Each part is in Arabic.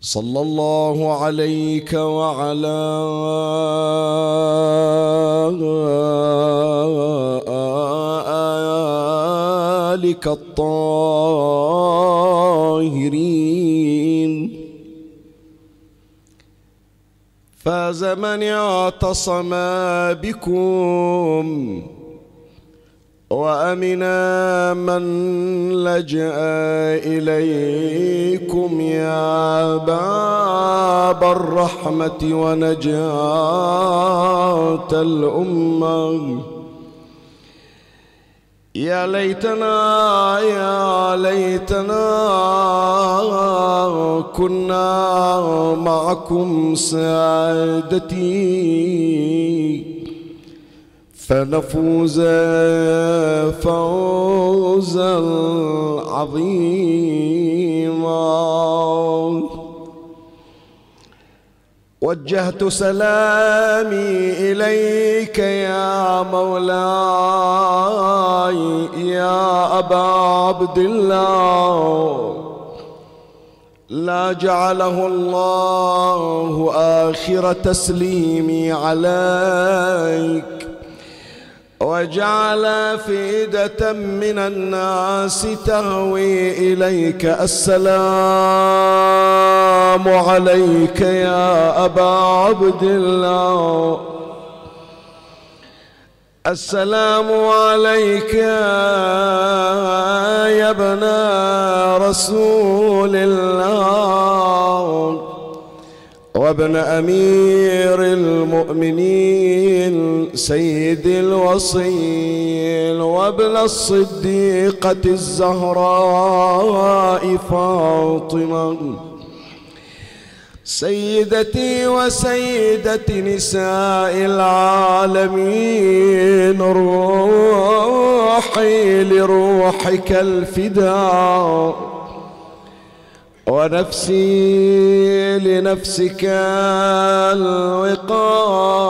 صلى الله عليك وعلى آلك الطاهرين. فاز من اعتصم بكم. وامنا من لجأ إليكم يا باب الرحمة ونجاة الامه يا ليتنا يا ليتنا كنا معكم سعادتي فنفوز فوزا عظيما. وجهت سلامي إليك يا مولاي يا أبا عبد الله. لا جعله الله آخر تسليمي عليك. وجعل فئدة من الناس تهوي إليك السلام عليك يا أبا عبد الله. السلام عليك يا ابن رسول الله. وابن أمير المؤمنين سيد الوصيل وابن الصديقة الزهراء فاطمة. سيدتي وسيدة نساء العالمين روحي لروحك الفداء. ونفسي لنفسك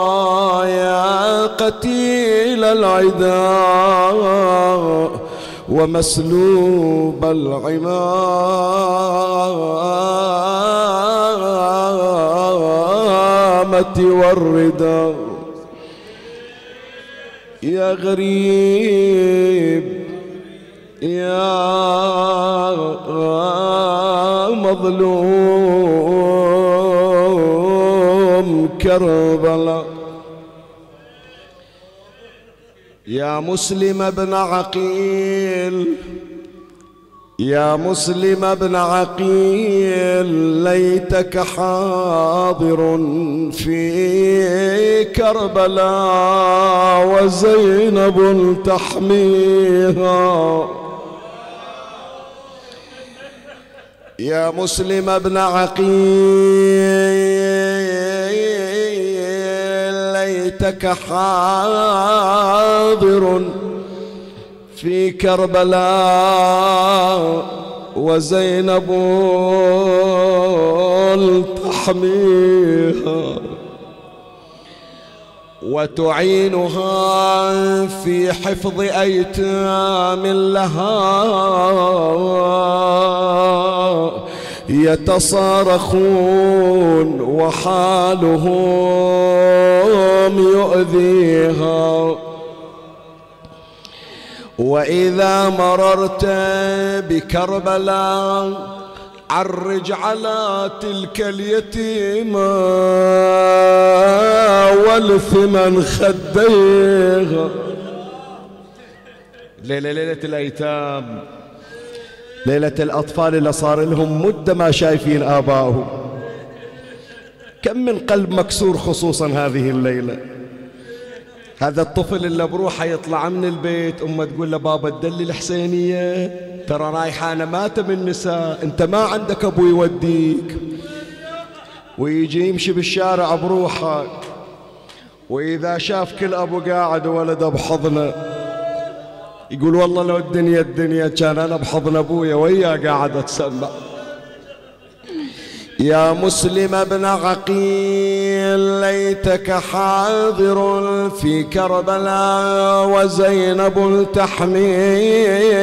الوقاية قتيل العداء ومسلوب العمامة والرداء يا غريب يا مظلوم كربلاء. يا مسلم بن عقيل يا مسلم بن عقيل ليتك حاضر في كربلاء وزينب تحميها. يا مسلم بن عقيل ليتك حاضر في كربلاء وزينب تحميها وتعينها في حفظ أيتام لها. يتصارخون وحالهم يؤذيها. وإذا مررت بكربلاء عرج على تلك اليتيمة والثمن خديها. ليلة ليلة الأيتام. ليلة الأطفال اللي صار لهم مدة ما شايفين آبائهم كم من قلب مكسور خصوصا هذه الليلة. هذا الطفل اللي بروحه يطلع من البيت أمه تقول له بابا تدلي الحسينية. ترى رايحة أنا ماتم النساء أنت ما عندك أبو يوديك. ويجي يمشي بالشارع بروحه. وإذا شاف كل أبو قاعد وولده بحضنه يقول والله لو الدنيا الدنيا كان أنا بحضن أبويا وياه قاعد أتسمع يا مسلم ابن عقيل ليتك حاضر في كربلاء وزينب تحميها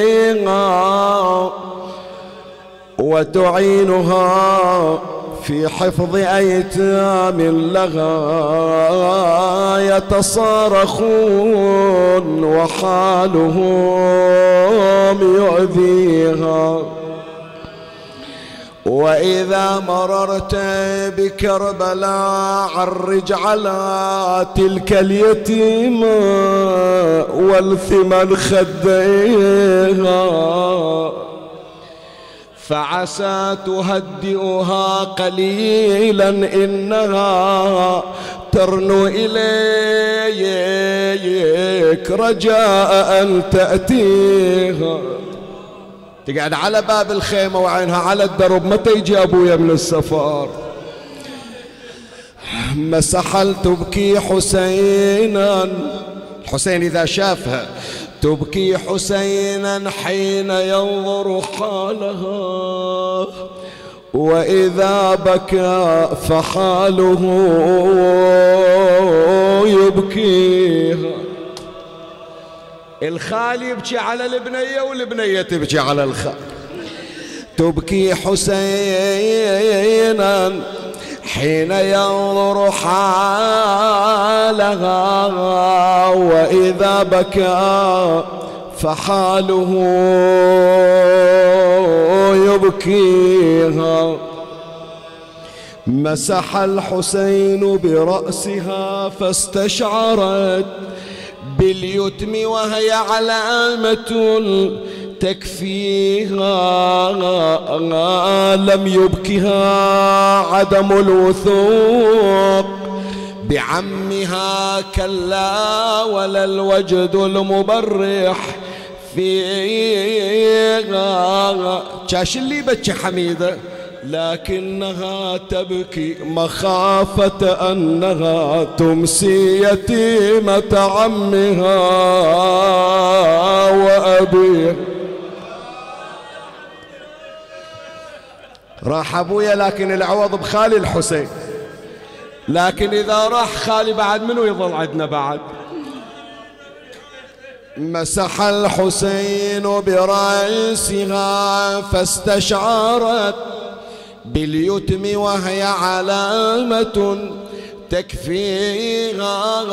وتعينها في حفظ أيتام لها يتصارخون وحالهم يؤذيها. وإذا مررت بكربلاء عرج على تلك اليتيمة والثمن خديها. فعسى تهدئها قليلا إنها ترنو إليك رجاء أن تأتيها. تقعد على باب الخيمة وعينها على الدرب متى يجي أبويا من السفر. مسحل تبكي حسينا الحسين إذا شافها تبكي حسينا حين ينظر حالها وإذا بكى فحاله يبكيها. الخال يبكي على البنية والبنية تبكي على الخال تبكي حسينا حين ينظر حالها وإذا بكى فحاله يبكيها. مسح الحسين برأسها فاستشعرت باليتم وهي علامة تكفيها. لم يبكها عدم الوثوق. بعمها كلا ولا الوجد المبرح فيها. شاش اللي بكي حميده لكنها تبكي مخافة أنها تمسي يتيمة عمها وأبيها. راح أبويا لكن العوض بخالي الحسين. لكن إذا راح خالي بعد منو يظل عندنا بعد؟ مسح الحسين برأسها فاستشعرت باليتم وهي علامة تكفيها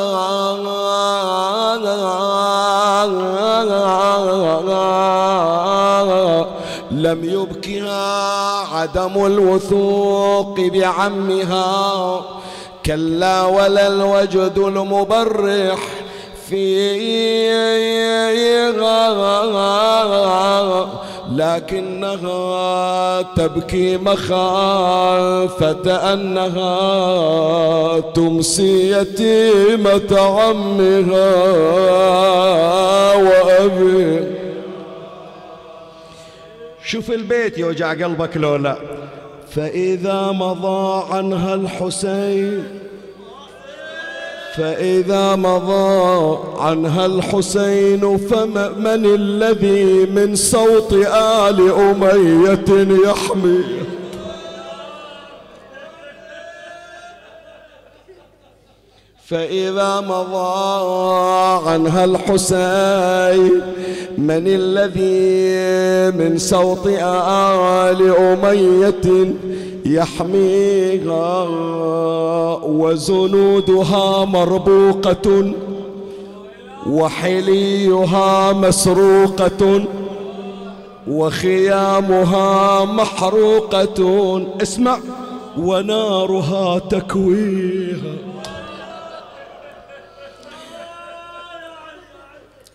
لم يبكها عدم الوثوق بعمها. كلا ولا الوجد المبرح فيها. لكنها تبكي مخافة أنها تمسي يتيمة عمها وأبي. شوف البيت يوجع قلبك لو لا فإذا مضى عنها الحسين فإذا مضى عنها الحسين فمن الذي من صوت آل أمية يحمي. فإذا مضى عنها الحسين من الذي من صوت آل أمية يحميها وزنودها مربوقة وحليها مسروقة وخيامها محروقة. اسمع ونارها تكويها.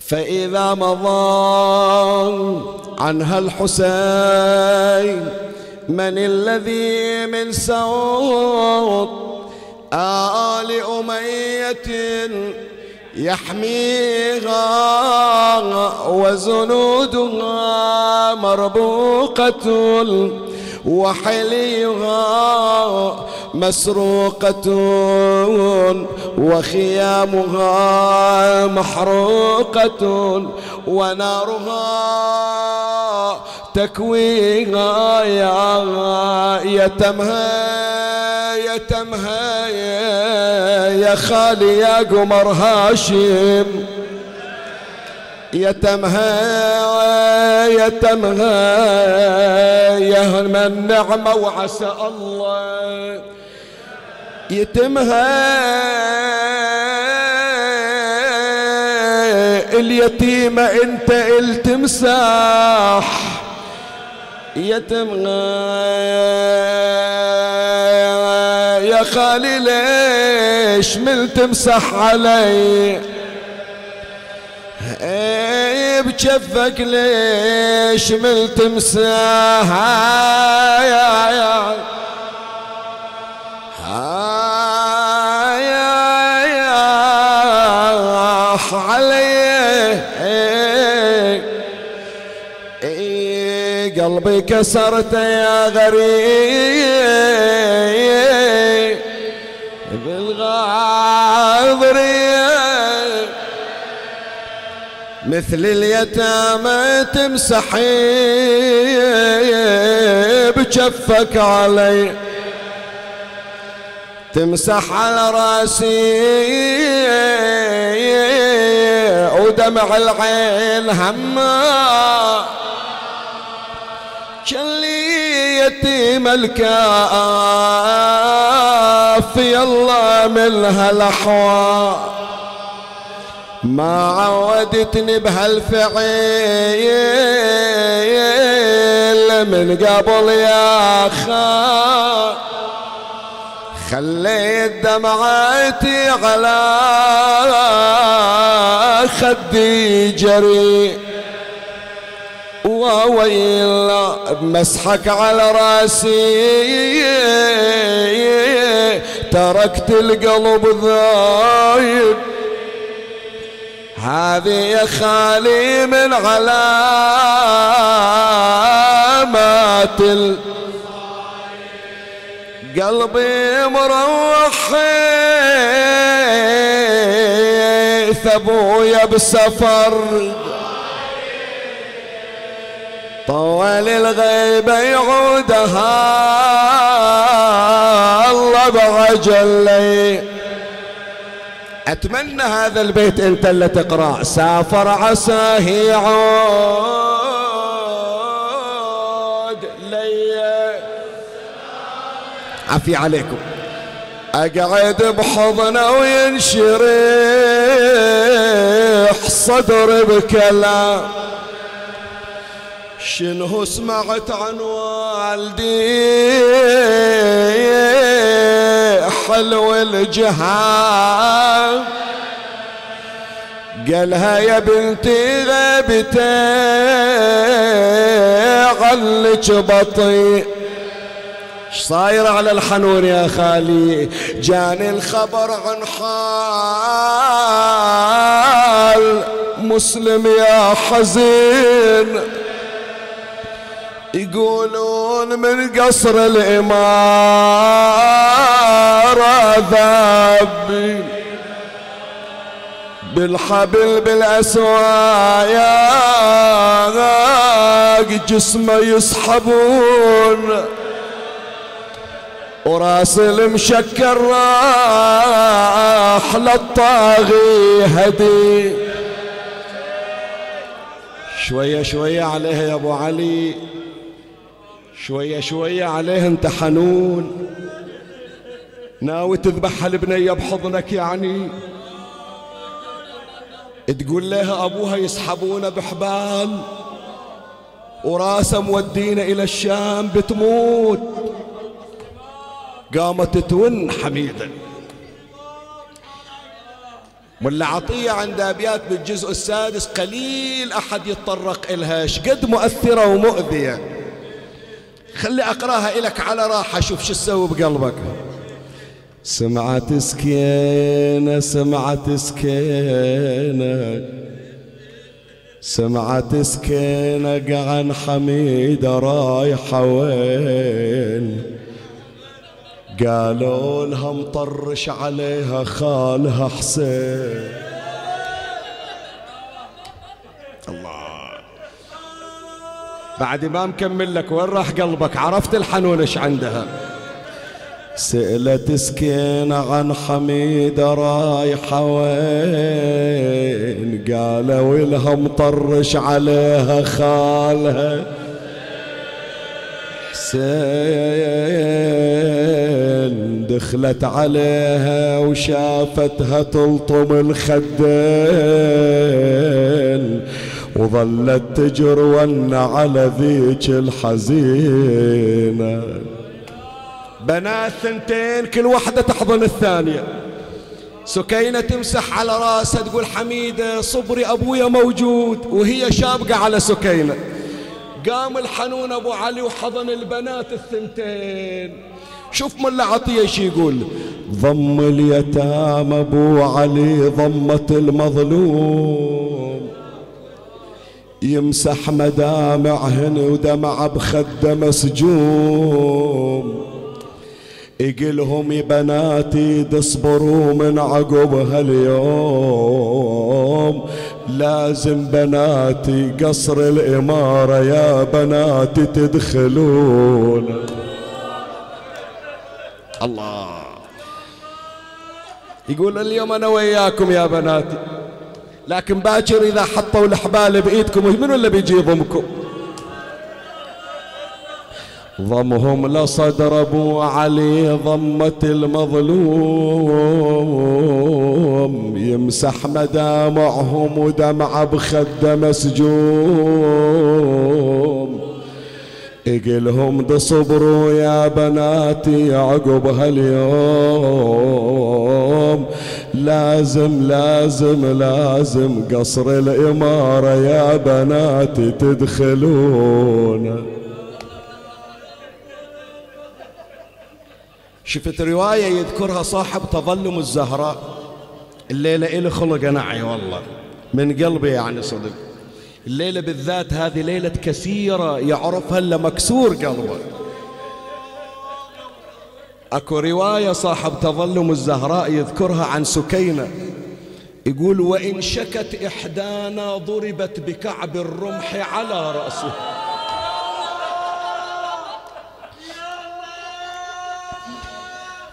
فإذا مضى عنها الحسين من الذي من سوط آل أمية يحميها وزنودها مربوقة وحليها مسروقة وخيامها محروقة ونارها تكويها يا يتمها يتمها يا خالي يا قمر هاشم. يتمها يتمها يا من نعمة وعسى الله. يتمها اليتيمة انت التمساح. يتمها يا خالي ليش من تمسح علي بجفك ليش من تمسح يا يا قلبي كسرت يا غريب. بالغاضرية مثل اليتامى تمسحي بجفك علي. تمسح على راسي ودمع العين هما. كلي يتيم الكاف يلا من هالاحوال ما عودتني بهالفعيل من قبل يا خال خليت دمعتي على خدي جري. وويلا بمسحك على رأسي. تركت القلب ذايب هذه يا خالي من علامات قلبي مروح. ابويا بسفر. طوال الغيبة يعودها. الله بعجل أتمنى هذا البيت أنت اللي تقرأ. سافر عساه يعود لي عفي عليكم. أقعد بحضنه وينشرح صدر بكلام. شنو سمعت عن والدي؟ حلو الجهان قالها يا بنتي غبتي علك بطيء صاير على الحنون يا خالي؟ جاني الخبر عن حال مسلم يا حزين. يقولون من قصر الإمارة ذابي بالحبل بالأسواق جسمه يسحبون. وراس المشكر راح للطاغي هدي. شوية شوية عليه يا أبو علي. شوية شوية عليه انت حنون ناوي تذبح البنية بحضنك يعني. تقول لها أبوها يسحبونه بحبال. وراسه مودينا إلى الشام بتموت. قامت تون حميدة ملا عطية عند أبيات بالجزء السادس قليل أحد يتطرق إلها. شقد مؤثرة ومؤذية؟ خلي أقراها إلك على راحة. شوف شو تسوي بقلبك. سمعت سكينة سمعت سكينة. سمعت سكينة قعن حميدة رايحة وين؟ قالوا لها مطرش عليها خالها حسين. بعد ما مكمل لك وين راح قلبك؟ عرفت الحنون إيش عندها. سألت سكينة عن حميدة رايحة وين؟ قالوا لها مطرش عليها خالها. حسين دخلت عليها وشافتها تلطم الخدين. وظلت تجرون على ذيك الحزينة. بنات ثنتين كل واحدة تحضن الثانية. سكينة تمسح على راسها تقول حميدة صبري أبويا موجود. وهي شابقة على سكينة. قام الحنون أبو علي وحضن البنات الثنتين. شوف ملا عطية شي يقول. ضم اليتام أبو علي ضمة المظلوم. يمسح مدامعهن ودمع بخده مسجوم. يقلهم يا بناتي تصبروا من عقب هاليوم لازم بناتي قصر الإمارة يا بناتي تدخلون. الله. يقول اليوم أنا وياكم يا بناتي. لكن باكر إذا حطوا الحبال بإيدكم منو اللي بيجي يضمكم؟ ضمهم لصدر أبو علي ضمة المظلوم. يمسح مدامعهم ودمع بخده مسجوم. إقلهم بصبروا يا بناتي عقب هاليوم لازم لازم لازم قصر الإمارة يا بناتي تدخلون. شفت رواية يذكرها صاحب تظلم الزهراء؟ الليلة إلي خلق نعي والله. من قلبي يعني صدق. الليلة بالذات هذه ليلة كثيرة يعرفها إلا مكسور قلبه. أكو رواية صاحب تظلم الزهراء يذكرها عن سكينة. يقول وإن شكت إحدانا ضربت بكعب الرمح على رأسه.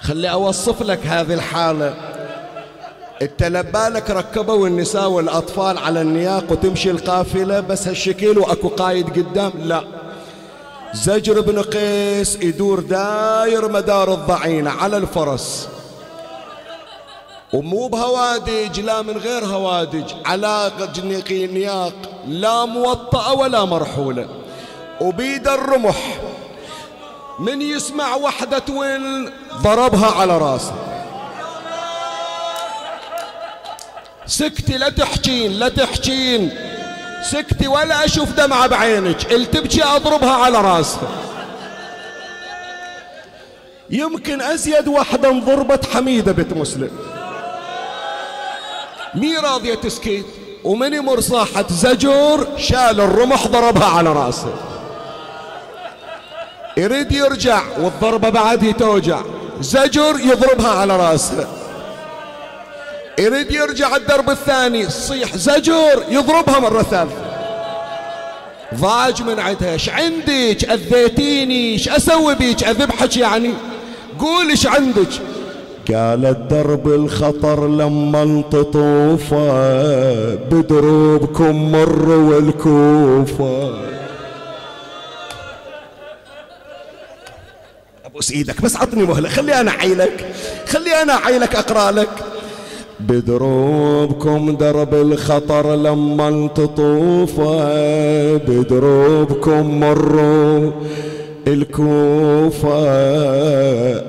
خلي أوصف لك هذه الحالة. انت لبالك ركبوا النساء والأطفال على النياق وتمشي القافلة بس هالشكل وأكو قايد قدام؟ لا. زجر بن قيس يدور داير مدار الضعينة على الفرس. ومو بهوادج لا من غير هوادج. على نياق لا موطأة ولا مرحولة. وبيد الرمح. من يسمع وحدة ويل ضربها على راسه. سكتي لا تحجين لا تحجين سكتي ولا أشوف دمعة بعينك التبكي أضربها على راسها يمكن أزيد واحدة انضربت حميدة بنت مسلم. مي راضية تسكت؟ ومن يمر صاحت زجور شال الرمح ضربها على راسه يريد يرجع والضربة بعد توجع زجر يضربها على راسه يريد يرجع الدرب الثاني. صيح زجر يضربها مرة ثالثة. ضاج من عندها. إيش عندك؟ أذيتيني؟ إيش أسوي بيك؟ أذبحك يعني. قول إيش عندك. قالت درب الخطر لما انتطوفه بدروبكم مر والكوفه ابوس إيدك بس عطني مهلة. خلي أنا اعيلك خلي أنا اعيلك أقرأ لك. بدروبكم درب الخطر لما تطوفه بدروبكم مروا الكوفة.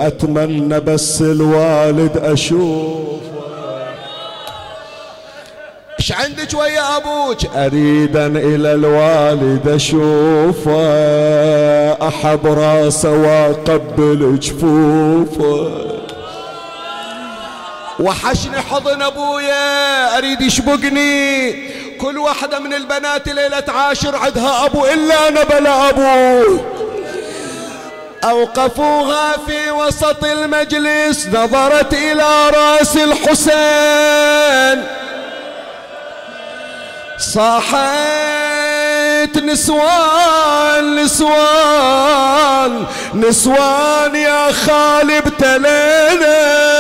أتمنى بس الوالد أشوفه. إيش عندك ويا أبوك؟ اريدا إلى الوالد أشوفه. أحب راسه واقبل جفوفه وحشني حضن أبويا أريد يشبقني. كل واحدة من البنات ليلة عاشر عندها أبو إلا أنا بلا أبو. أوقفوها في وسط المجلس نظرت إلى رأس الحسين. صاحت نسوان نسوان نسوان يا خالي ابتلينا.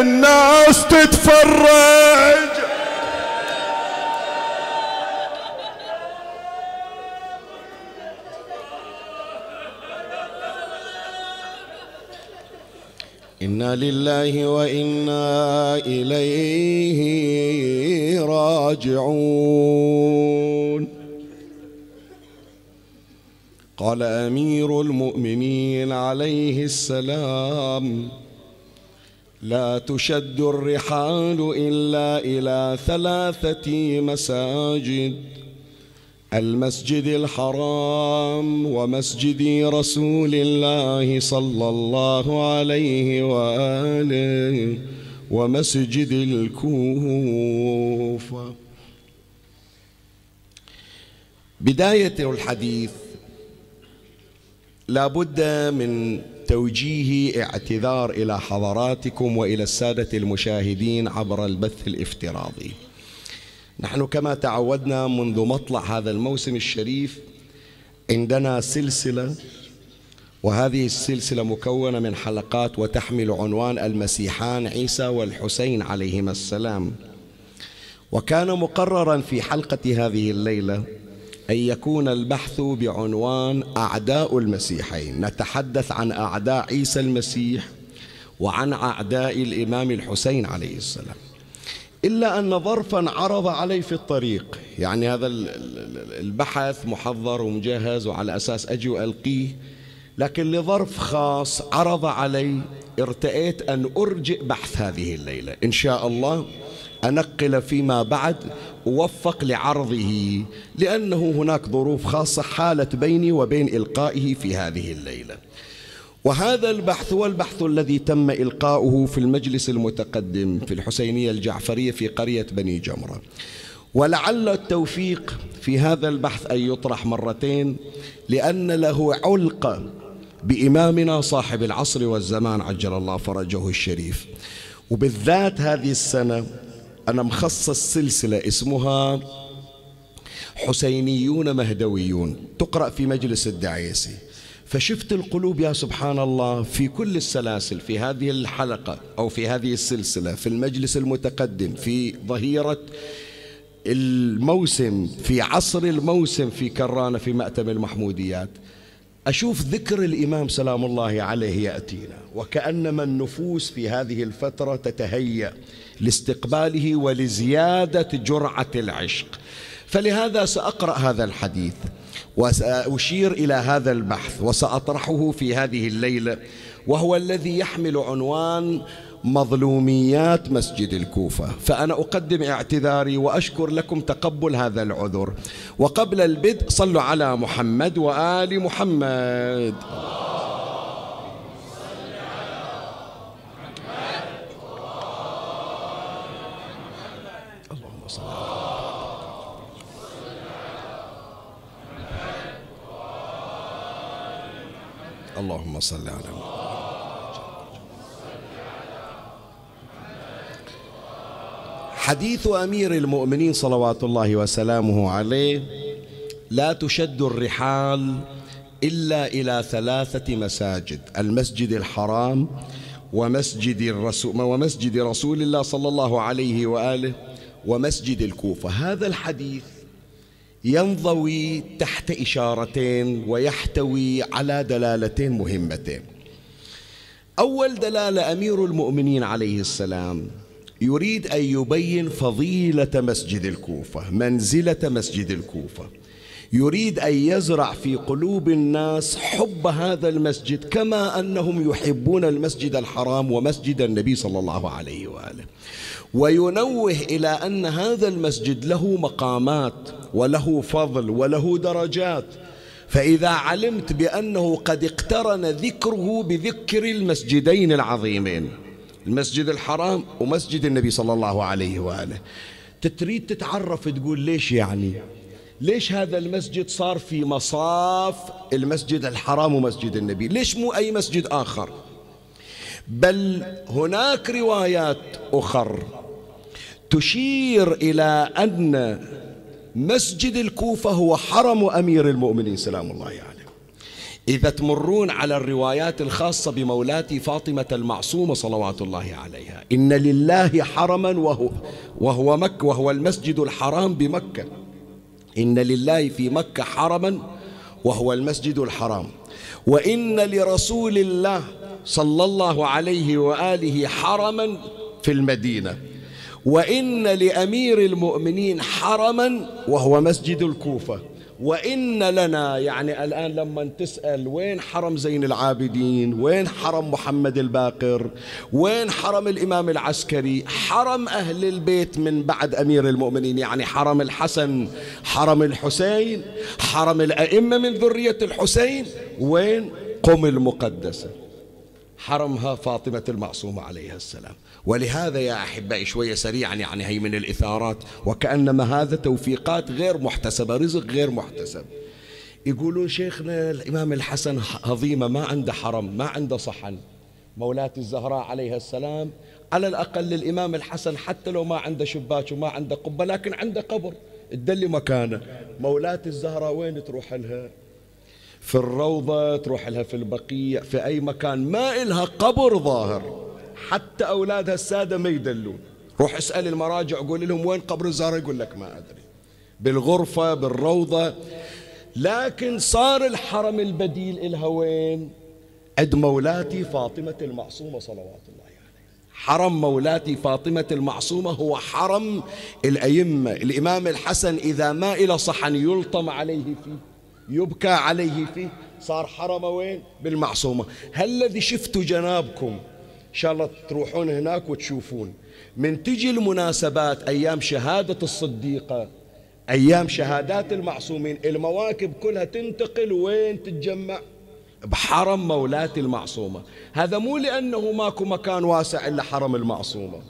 الناس تتفرج. إنا لله وإنا إليه راجعون. قال أمير المؤمنين عليه السلام لا تشد الرحال إلا إلى ثلاثة مساجد المسجد الحرام ومسجد رسول الله صلى الله عليه وآله ومسجد الكوفة. بداية الحديث لا بد من توجيه اعتذار إلى حضراتكم وإلى السادة المشاهدين عبر البث الافتراضي. نحن كما تعودنا منذ مطلع هذا الموسم الشريف عندنا سلسلة وهذه السلسلة مكونة من حلقات وتحمل عنوان المسيحان عيسى والحسين عليهما السلام. وكان مقررا في حلقة هذه الليلة أن يكون البحث بعنوان أعداء المسيحين نتحدث عن أعداء عيسى المسيح وعن أعداء الإمام الحسين عليه السلام. إلا أن ظرفا عرض علي في الطريق. يعني هذا البحث محضر ومجهز وعلى أساس أجي وألقيه. لكن لظرف خاص عرض علي ارتأيت أن أرجئ بحث هذه الليلة. إن شاء الله أنقل فيما بعد أوفق لعرضه لأنه هناك ظروف خاصة حالت بيني وبين إلقائه في هذه الليلة. وهذا البحث هو البحث الذي تم إلقاؤه في المجلس المتقدم في الحسينية الجعفرية في قرية بني جمرة. ولعل التوفيق في هذا البحث أن يطرح مرتين لأن له علقة بإمامنا صاحب العصر والزمان عجل الله فرجه الشريف. وبالذات هذه السنة أنا مخصص سلسلة اسمها حسينيون مهدويون. تقرأ في مجلس الدعيسي. فشفت القلوب يا سبحان الله في كل السلاسل في هذه الحلقة أو في هذه السلسلة في المجلس المتقدم في ظهيرة الموسم في عصر الموسم في كرانة في مأتم المحموديات. أشوف ذكر الإمام سلام الله عليه يأتينا وكأنما النفوس في هذه الفترة تتهيأ لاستقباله ولزيادة جرعة العشق. فلهذا سأقرأ هذا الحديث وسأشير إلى هذا البحث وسأطرحه في هذه الليلة وهو الذي يحمل عنوان مظلوميات مسجد الكوفة. فأنا أقدم اعتذاري وأشكر لكم تقبل هذا العذر. وقبل البدء صلوا على محمد وآل محمد. اللهم صل على محمد. حديث أمير المؤمنين صلوات الله وسلامه عليه لا تشد الرحال إلا إلى ثلاثة مساجد المسجد الحرام ومسجد الرسول ومسجد رسول الله صلى الله عليه وآله ومسجد الكوفة. هذا الحديث ينضوي تحت إشارتين ويحتوي على دلالتين مهمتين. أول دلالة أمير المؤمنين عليه السلام يريد أن يبين فضيلة مسجد الكوفة منزلة مسجد الكوفة. يريد أن يزرع في قلوب الناس حب هذا المسجد كما أنهم يحبون المسجد الحرام ومسجد النبي صلى الله عليه وآله. وينوه إلى أن هذا المسجد له مقامات وله فضل وله درجات. فإذا علمت بأنه قد اقترن ذكره بذكر المسجدين العظيمين المسجد الحرام ومسجد النبي صلى الله عليه وآله. تريد تتعرف تقول ليش يعني؟ ليش هذا المسجد صار في مصاف المسجد الحرام ومسجد النبي؟ ليش مو أي مسجد آخر؟ بل هناك روايات أخر. تشير إلى أن مسجد الكوفة هو حرم أمير المؤمنين سلام الله عليه يعني. إذا تمرون على الروايات الخاصة بمولاتي فاطمة المعصومة صلوات الله عليها إن لله حرما وهو, وهو مكة وهو المسجد الحرام بمكة. إن لله في مكة حرما وهو المسجد الحرام. وإن لرسول الله صلى الله عليه وآله حرما في المدينة. وإن لأمير المؤمنين حرما وهو مسجد الكوفة. وإن لنا يعني الآن لما تسأل وين حرم زين العابدين وين حرم محمد الباقر وين حرم الإمام العسكري حرم أهل البيت من بعد أمير المؤمنين يعني حرم الحسن حرم الحسين حرم الأئمة من ذرية الحسين وين؟ قم المقدسة. حرمها فاطمة المعصومة عليها السلام. ولهذا يا أحبائي شوية سريعا يعني هي من الإثارات وكأنما هذا توفيقات غير محتسبة رزق غير محتسب. يقولون شيخنا الإمام الحسن هضيمة ما عنده حرم ما عنده صحن. مولاة الزهراء عليها السلام على الأقل الإمام الحسن حتى لو ما عنده شباك وما عنده قبة لكن عنده قبر. تدلي مكانه. مولاة الزهراء وين تروح لها؟ في الروضة تروح لها في البقيع في أي مكان. ما إلها قبر ظاهر. حتى أولادها السادة ما يدلون. روح اسأل المراجع قول لهم وين قبر الزهراء يقول لك ما أدري. بالغرفة بالروضة. لكن صار الحرم البديل إلها وين؟ عند مولاتي فاطمة المعصومة صلوات الله عليه. حرم مولاتي فاطمة المعصومة هو حرم الأئمة. الإمام الحسن إذا ما إلى صحن يلطم عليه فيه يبكى عليه فيه. صار حرم وين؟ بالمعصومة. هل الذي شفتوا جنابكم شاء الله تروحون هناك وتشوفون. من تجي المناسبات أيام شهادة الصديقة أيام شهادات المعصومين المواكب كلها تنتقل وين تتجمع؟ بحرم مولاة المعصومة. هذا مو لأنه ماكو مكان واسع إلا حرم المعصومة.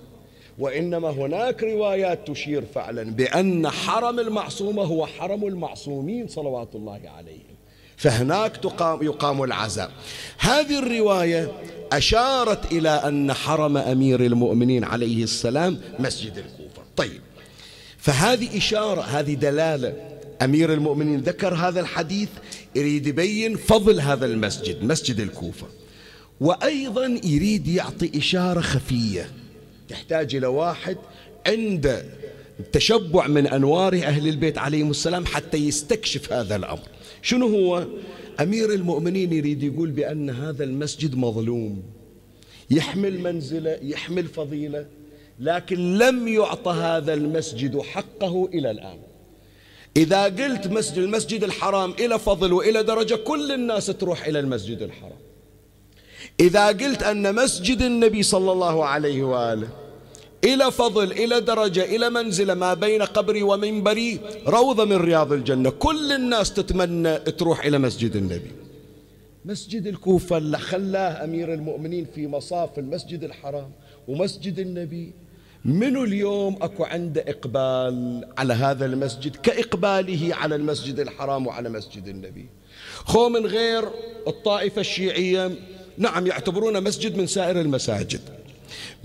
وإنما هناك روايات تشير فعلا بأن حرم المعصومة هو حرم المعصومين صلوات الله عليهم. فهناك تقام يقام العزاء. هذه الرواية أشارت إلى أن حرم أمير المؤمنين عليه السلام مسجد الكوفة. طيب فهذه إشارة هذه دلالة. أمير المؤمنين ذكر هذا الحديث يريد يبين فضل هذا المسجد مسجد الكوفة. وأيضا يريد يعطي إشارة خفية. تحتاج إلى واحد عنده تشبع من أنوار أهل البيت عليهم السلام حتى يستكشف هذا الأمر. شنو هو؟ أمير المؤمنين يريد يقول بأن هذا المسجد مظلوم. يحمل منزلة يحمل فضيلة لكن لم يعطى هذا المسجد حقه إلى الآن. إذا قلت مسجد المسجد الحرام إلى فضل وإلى درجة كل الناس تروح إلى المسجد الحرام. إذا قلت أن مسجد النبي صلى الله عليه وآله إلى فضل إلى درجة إلى منزلة ما بين قبري ومنبري روضة من رياض الجنة. كل الناس تتمنى تروح إلى مسجد النبي. مسجد الكوفة اللي خلاه أمير المؤمنين في مصاف المسجد الحرام ومسجد النبي. منو اليوم أكو عنده إقبال على هذا المسجد؟ كإقباله على المسجد الحرام وعلى مسجد النبي. خو من غير الطائفة الشيعية نعم يعتبرون مسجد من سائر المساجد.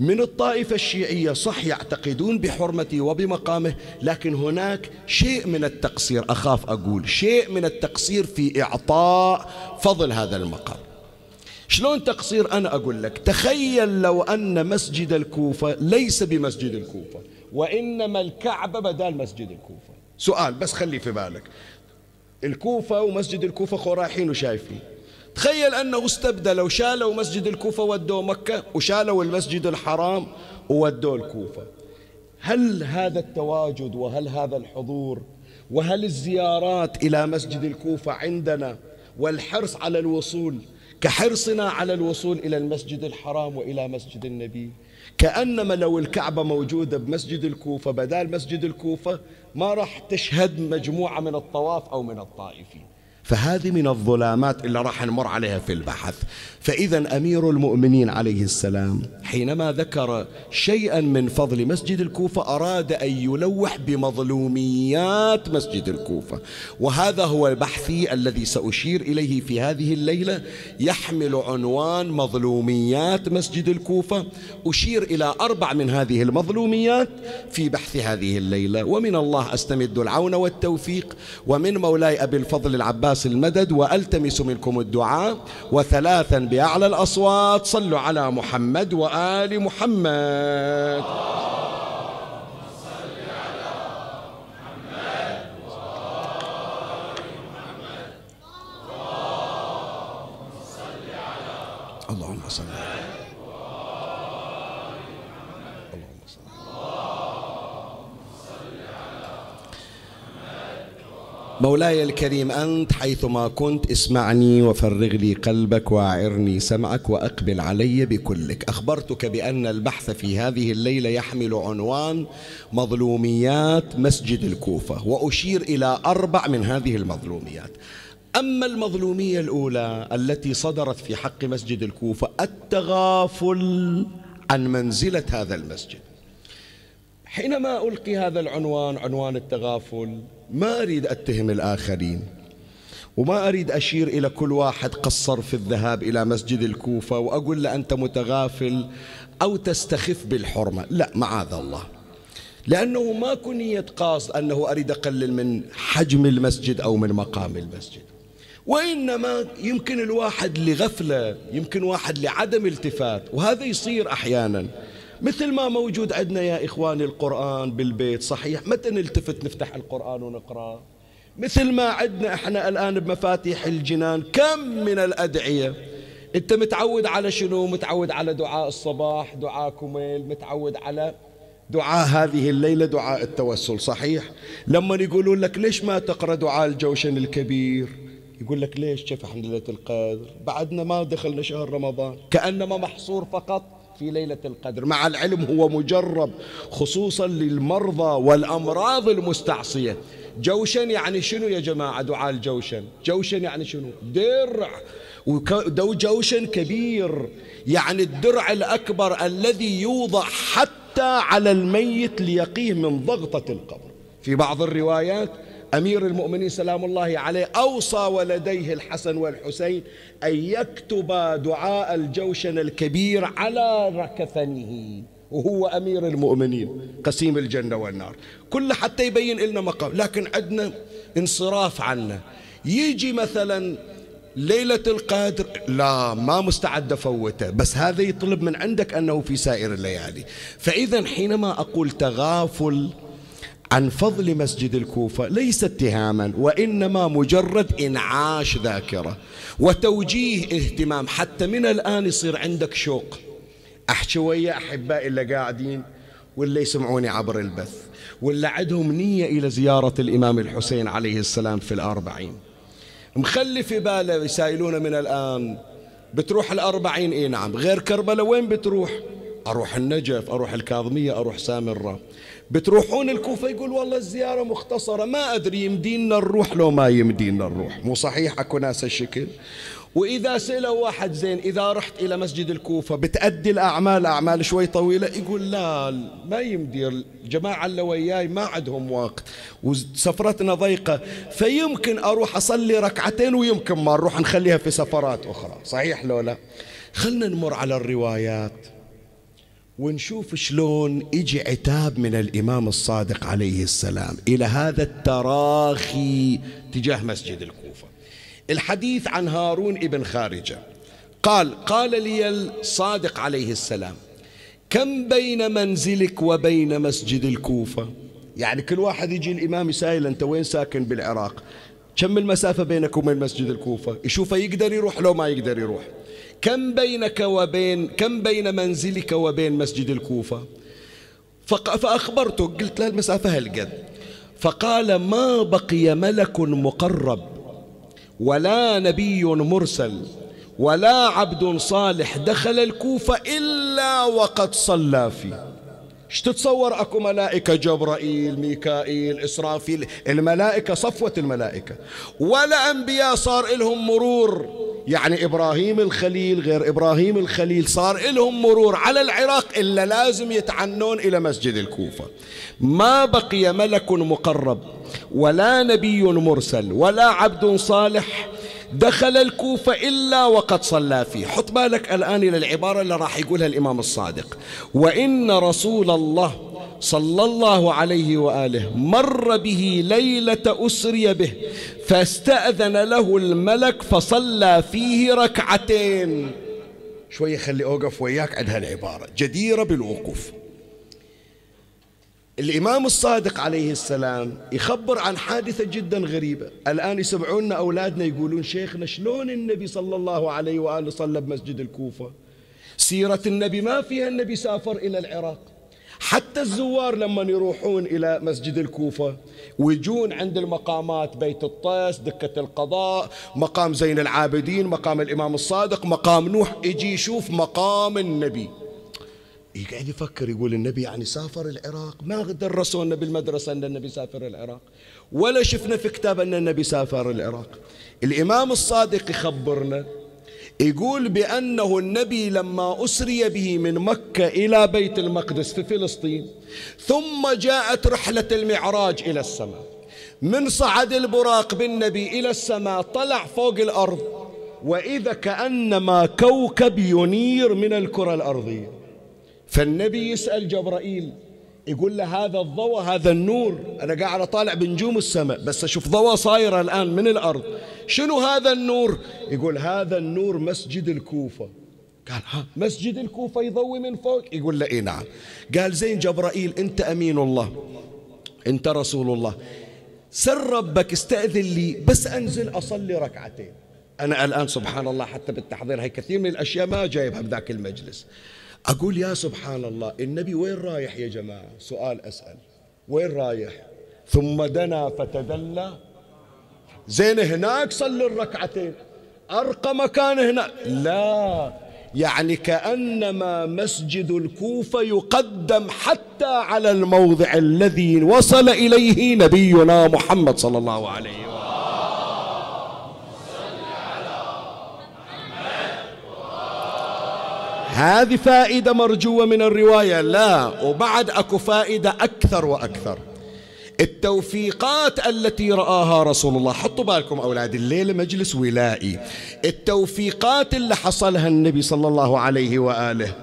من الطائفة الشيعية صح يعتقدون بحرمته وبمقامه لكن هناك شيء من التقصير أخاف أقول شيء من التقصير في إعطاء فضل هذا المقام. شلون تقصير؟ أنا أقول لك تخيل لو أن مسجد الكوفة ليس بمسجد الكوفة وإنما الكعبة بدال مسجد الكوفة. سؤال بس خلي في بالك. الكوفة ومسجد الكوفة خو رايحين وشايفين. تخيل أنه استبدلوا شالوا مسجد الكوفة ودوه مكة وشالوا المسجد الحرام وودوه الكوفة. هل هذا التواجد وهل هذا الحضور وهل الزيارات إلى مسجد الكوفة عندنا والحرص على الوصول كحرصنا على الوصول إلى المسجد الحرام وإلى مسجد النبي؟ كأنما لو الكعبة موجودة بمسجد الكوفة بدال مسجد الكوفة ما راح تشهد مجموعة من الطواف أو من الطائفين. فهذه من الظلامات اللي راح نمر عليها في البحث. فإذا أمير المؤمنين عليه السلام حينما ذكر شيئا من فضل مسجد الكوفة أراد أن يلوح بمظلوميات مسجد الكوفة. وهذا هو البحثي الذي سأشير إليه في هذه الليلة. يحمل عنوان مظلوميات مسجد الكوفة. أشير إلى أربع من هذه المظلوميات في بحث هذه الليلة. ومن الله أستمد العون والتوفيق. ومن مولاي أبي الفضل العباس المدد وألتمس منكم الدعاء وثلاثا بأعلى الأصوات. صلوا على محمد وآل محمد. اللهم صل على مولاي الكريم أنت حيثما كنت اسمعني وفرغ لي قلبك وأعرني سمعك وأقبل علي بكلك. أخبرتك بأن البحث في هذه الليلة يحمل عنوان مظلوميات مسجد الكوفة وأشير إلى أربع من هذه المظلوميات. أما المظلومية الأولى التي صدرت في حق مسجد الكوفة التغافل عن منزلة هذا المسجد. حينما ألقي هذا العنوان عنوان التغافل ما أريد أتهم الآخرين وما أريد أشير إلى كل واحد قصر في الذهاب إلى مسجد الكوفة وأقول له أنت متغافل أو تستخف بالحرمة. لا معاذ الله. لأنه ما كنية قاصد أنه أريد أقلل من حجم المسجد أو من مقام المسجد. وإنما يمكن الواحد لغفلة يمكن واحد لعدم التفات وهذا يصير أحيانا. مثل ما موجود عندنا يا إخواني القرآن بالبيت صحيح؟ متى نلتفت نفتح القرآن ونقرأ؟ مثل ما عندنا إحنا الآن بمفاتيح الجنان كم من الأدعية؟ أنت متعود على شنو؟ متعود على دعاء الصباح دعاء كميل متعود على دعاء هذه الليلة دعاء التوسل صحيح؟ لما يقولون لك ليش ما تقرأ دعاء الجوشن الكبير؟ يقول لك ليش؟ كيف إحنا ليلة القدر؟ بعدنا ما دخلنا شهر رمضان كأنما محصور فقط في ليلة القدر. مع العلم هو مجرب خصوصا للمرضى والأمراض المستعصية. جوشن يعني شنو يا جماعة دعاء الجوشن جوشن يعني شنو؟ درع. ودو جوشن كبير. يعني الدرع الأكبر الذي يوضع حتى على الميت ليقيه من ضغطة القبر. في بعض الروايات أمير المؤمنين سلام الله عليه أوصى ولديه الحسن والحسين أن يكتب دعاء الجوشن الكبير على ركفنه وهو أمير المؤمنين قسيم الجنة والنار. كل حتى يبين لنا مقام لكن عندنا انصراف عنا يجي مثلا ليلة القدر لا ما مستعد أفوته بس هذا يطلب من عندك أنه في سائر الليالي. فإذا حينما أقول تغافل عن فضل مسجد الكوفة ليس اتهاما وإنما مجرد إنعاش ذاكرة وتوجيه اهتمام. حتى من الآن يصير عندك شوق. أحكي ويا أحبائي اللي قاعدين واللي يسمعوني عبر البث واللي عندهم نية إلى زيارة الإمام الحسين عليه السلام في الأربعين. مخلي في باله يسائلون من الآن. بتروح الأربعين؟ إيه نعم. غير كربلاء وين بتروح؟ أروح النجف أروح الكاظمية أروح سامرة. بتروحون الكوفة يقول والله الزيارة مختصرة ما أدري يمدينا نروح لو ما يمدينا نروح. مو صحيح؟ أكو ناس الشكل وإذا سألوا واحد زين إذا رحت إلى مسجد الكوفة بتأدي الأعمال؟ أعمال شوي طويلة؟ يقول لا ما يمدي. الجماعة اللي وياي ما عندهم وقت وسفرتنا ضيقة فيمكن أروح أصلي ركعتين ويمكن ما نروح نخليها في سفرات أخرى. صحيح لو لا؟ خلنا نمر على الروايات. ونشوف شلون يجي عتاب من الإمام الصادق عليه السلام إلى هذا التراخي تجاه مسجد الكوفة. الحديث عن هارون ابن خارجة. قال قال لي الصادق عليه السلام كم بين منزلك وبين مسجد الكوفة؟ يعني كل واحد يجي الإمام يسائل أنت وين ساكن بالعراق؟ كم المسافة بينك وبين مسجد الكوفة؟ يشوفه يقدر يروح لو ما يقدر يروح. كم بينك وبين كم بين منزلك وبين مسجد الكوفة؟ فأخبرته قلت له المسافة هالقد. فقال ما بقي ملك مقرب ولا نبي مرسل ولا عبد صالح دخل الكوفة إلا وقد صلى فيه. إيش تتصور أكو ملائكة جبرائيل ميكائيل إسرافيل. الملائكة صفوة الملائكة. ولا أنبياء صار لهم مرور. يعني إبراهيم الخليل غير إبراهيم الخليل صار لهم مرور على العراق إلا لازم يتعنون إلى مسجد الكوفة. ما بقي ملك مقرب ولا نبي مرسل ولا عبد صالح دخل الكوفة إلا وقد صلى فيه. حط بالك الآن إلى العبارة اللي راح يقولها الإمام الصادق. وإن رسول الله صلى الله عليه وآله مر به ليلة أسري به فاستأذن له الملك فصلى فيه ركعتين. شوية خلي أوقف وياك عند هالعبارة. جديرة بالوقوف. الإمام الصادق عليه السلام يخبر عن حادثة جدا غريبة. الآن يسمعون أولادنا يقولون شيخنا شلون النبي صلى الله عليه وآله صلى بمسجد الكوفة؟ سيرة النبي ما فيها النبي سافر إلى العراق. حتى الزوار لما يروحون إلى مسجد الكوفة ويجون عند المقامات بيت الطيس دكة القضاء مقام زين العابدين مقام الإمام الصادق مقام نوح يجي يشوف مقام النبي. يقعد يفكر يقول النبي يعني سافر العراق ما درسونا بالمدرسة أن النبي سافر العراق ولا شفنا في كتاب أن النبي سافر العراق. الإمام الصادق يخبرنا يقول بأنه النبي لما أسري به من مكة إلى بيت المقدس في فلسطين ثم جاءت رحلة المعراج إلى السماء. من صعد البراق بالنبي إلى السماء طلع فوق الأرض وإذا كأنما كوكب ينير من الكرة الأرضية. فالنبي يسأل جبرائيل يقول له هذا الضوء هذا النور. أنا قاعد أطالع بنجوم السماء بس أشوف ضوء صايرة الآن من الأرض. شنو هذا النور؟ يقول هذا النور مسجد الكوفة. قال ها مسجد الكوفة يضوي من فوق؟ يقول له إيه نعم. قال زين جبرائيل أنت أمين الله. أنت رسول الله. سر ربك استأذن لي بس أنزل أصلي ركعتين. أنا الآن سبحان الله حتى بالتحضير هاي كثير من الأشياء ما جايبها بذاك المجلس. أقول يا سبحان الله النبي وين رايح يا جماعة؟ سؤال أسأل. وين رايح؟ ثم دنا فتدلى. زين هناك صلي الركعتين. أرقى مكان هنا لا يعني كأنما مسجد الكوفة يقدم حتى على الموضع الذي وصل إليه نبينا محمد صلى الله عليه وسلم. هذه فائدة مرجوة من الرواية. لا وبعد أكو فائدة أكثر وأكثر. التوفيقات التي رآها رسول الله حطوا بالكم أولاد الليلة مجلس ولائي. التوفيقات اللي حصلها النبي صلى الله عليه وآله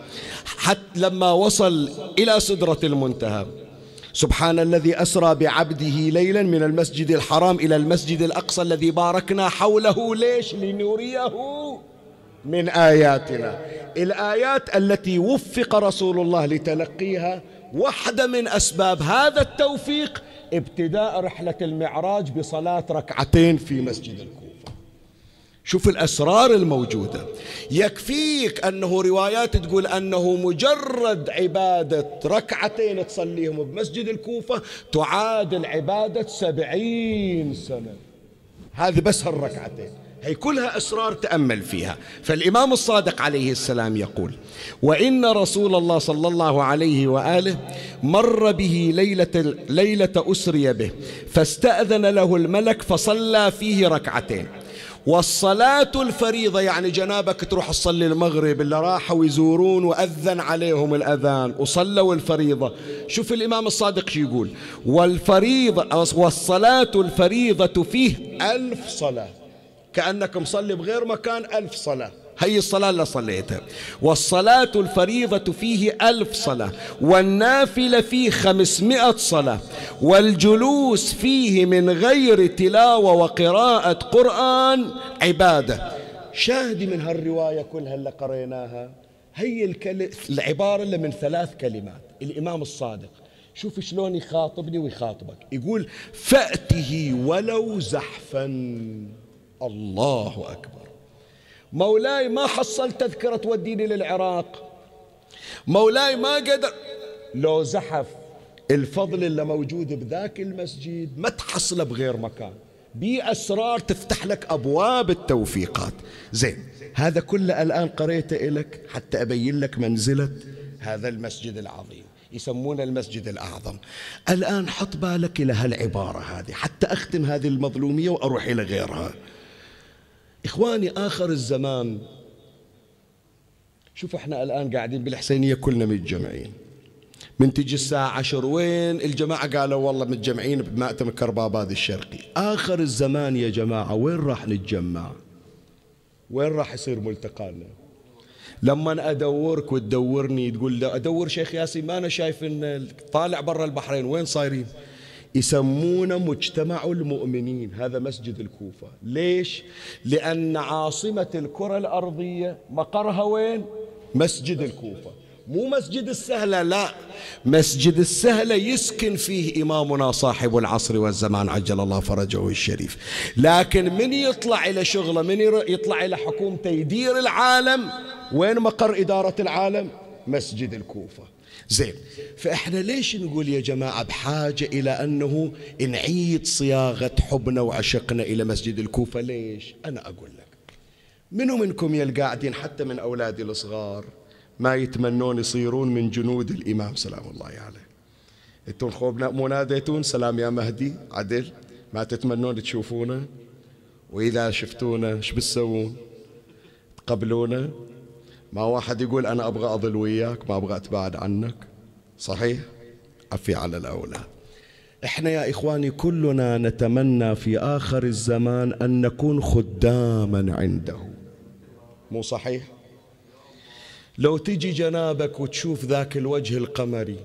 حتى لما وصل إلى سدرة المنتهى. سبحان الذي أسرى بعبده ليلا من المسجد الحرام إلى المسجد الأقصى الذي باركنا حوله. ليش؟ لنريه. من آياتنا. الآيات التي وفق رسول الله لتلقيها واحدة من أسباب هذا التوفيق ابتداء رحلة المعراج بصلاة ركعتين في مسجد الكوفة. شوف الأسرار الموجودة. يكفيك أنه روايات تقول أنه مجرد عبادة ركعتين تصليهم بمسجد الكوفة تعادل عبادة سبعين سنة. هذه بس هالركعتين. هي كلها أسرار تأمل فيها. فالإمام الصادق عليه السلام يقول وإن رسول الله صلى الله عليه وآله مر به ليلة, ليلة أسري به فاستأذن له الملك فصلى فيه ركعتين. والصلاة الفريضة يعني جنابك تروح تصلي المغرب اللي راحوا يزورون وأذن عليهم الأذان وصلوا الفريضة. شوف الإمام الصادق شو يقول والفريضة والصلاة الفريضة فيه ألف صلاة. كأنك مصلي بغير مكان ألف صلاة. هي الصلاة اللي صليتها. والصلاة الفريضة فيه ألف صلاة. والنافلة فيه خمسمائة صلاة. والجلوس فيه من غير تلاوة وقراءة قرآن عبادة. شاهدي من هالرواية كلها اللي قريناها. هي العبارة اللي من ثلاث كلمات. الإمام الصادق. شوف شلون يخاطبني ويخاطبك. يقول فأته ولو زحفا. الله أكبر. مولاي ما حصل تذكرة توديني للعراق. مولاي ما قدر. لو زحف الفضل اللي موجود بذاك المسجد ما تحصله بغير مكان. بي أسرار تفتح لك أبواب التوفيقات. زين هذا كله الآن قريته لك حتى أبين لك منزلة هذا المسجد العظيم. يسمونه المسجد الأعظم. الآن حط بالك إلى هالعبارة هذه. حتى أختم هذه المظلومية وأروح إلى غيرها. إخواني آخر الزمان. شوف إحنا الآن قاعدين بالحسينية كلنا متجمعين. من تجي الساعة عشر وين؟ الجماعة قالوا والله متجمعين بمأتم كرباباد الشرقي. آخر الزمان يا جماعة وين راح نتجمع؟ وين راح يصير ملتقانا؟ لما أدورك وتدورني تقول له أدور شيخ ياسين ما أنا شايف إن طالع برا البحرين وين صايرين؟ يسمونه مجتمع المؤمنين هذا مسجد الكوفة. ليش؟ لأن عاصمة الكرة الأرضية مقرها وين؟ مسجد الكوفة. مو مسجد السهلة لا. مسجد السهلة يسكن فيه إمامنا صاحب العصر والزمان عجل الله فرجه الشريف. لكن من يطلع إلى شغلة من يطلع إلى حكومته يدير العالم وين مقر إدارة العالم؟ مسجد الكوفة. زين. فإحنا ليش نقول يا جماعة بحاجة إلى أنه نعيد صياغة حبنا وعشقنا إلى مسجد الكوفة؟ ليش؟ أنا أقول لك. منو منكم يا القاعدين حتى من أولادي الصغار ما يتمنون يصيرون من جنود الإمام؟ سلام الله عليه. أنتم خوبنا مو ناديتون؟ سلام يا مهدي. عدل. ما تتمنون تشوفونا وإذا شفتونا إيش بتسوون؟ تقبلونا ما واحد يقول أنا أبغى أظل وياك ما أبغى أتباعد عنك. صحيح؟ عفي على الأولاد إحنا يا إخواني كلنا نتمنى في آخر الزمان أن نكون خداما عنده. مو صحيح؟ لو تجي جنابك وتشوف ذاك الوجه القمري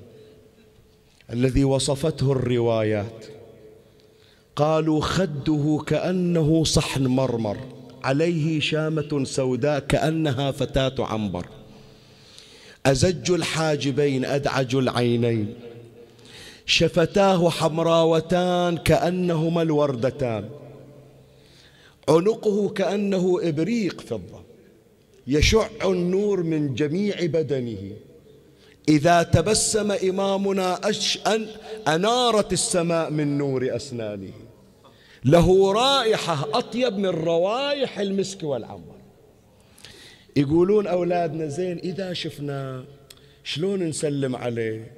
الذي وصفته الروايات قالوا خده كأنه صحن مرمر. عليه شامة سوداء كأنها فتاة عنبر. أزج الحاجبين أدعج العينين. شفتاه حمراوتان كأنهما الوردتان. عنقه كأنه إبريق فضة. يشع النور من جميع بدنه. إذا تبسم إمامنا أن أنارت السماء من نور أسنانه. له رائحة أطيب من روائح المسك والعنبر يقولون أولادنا زين إذا شفنا شلون نسلم عليه؟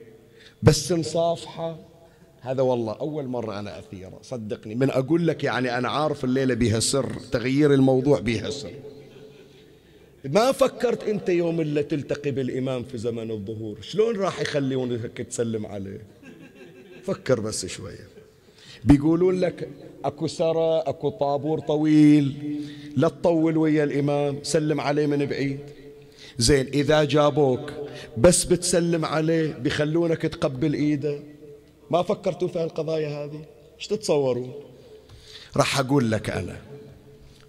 بس نصافحه. هذا والله أول مرة أنا أثيره صدقني. من أقول لك يعني أنا عارف الليلة بها سر تغيير الموضوع بها سر. ما فكرت أنت يوم اللي تلتقي بالإمام في زمن الظهور شلون راح يخلونك تسلم عليه؟ فكر بس شوية. بيقولون لك أكو سرى أكو طابور طويل. لا تطول ويا الإمام سلم عليه من بعيد. زين إذا جابوك بس بتسلم عليه بيخلونك تقبل إيده. ما فكرتوا في هالقضايا هذه؟ إيش تتصورون؟ راح أقول لك أنا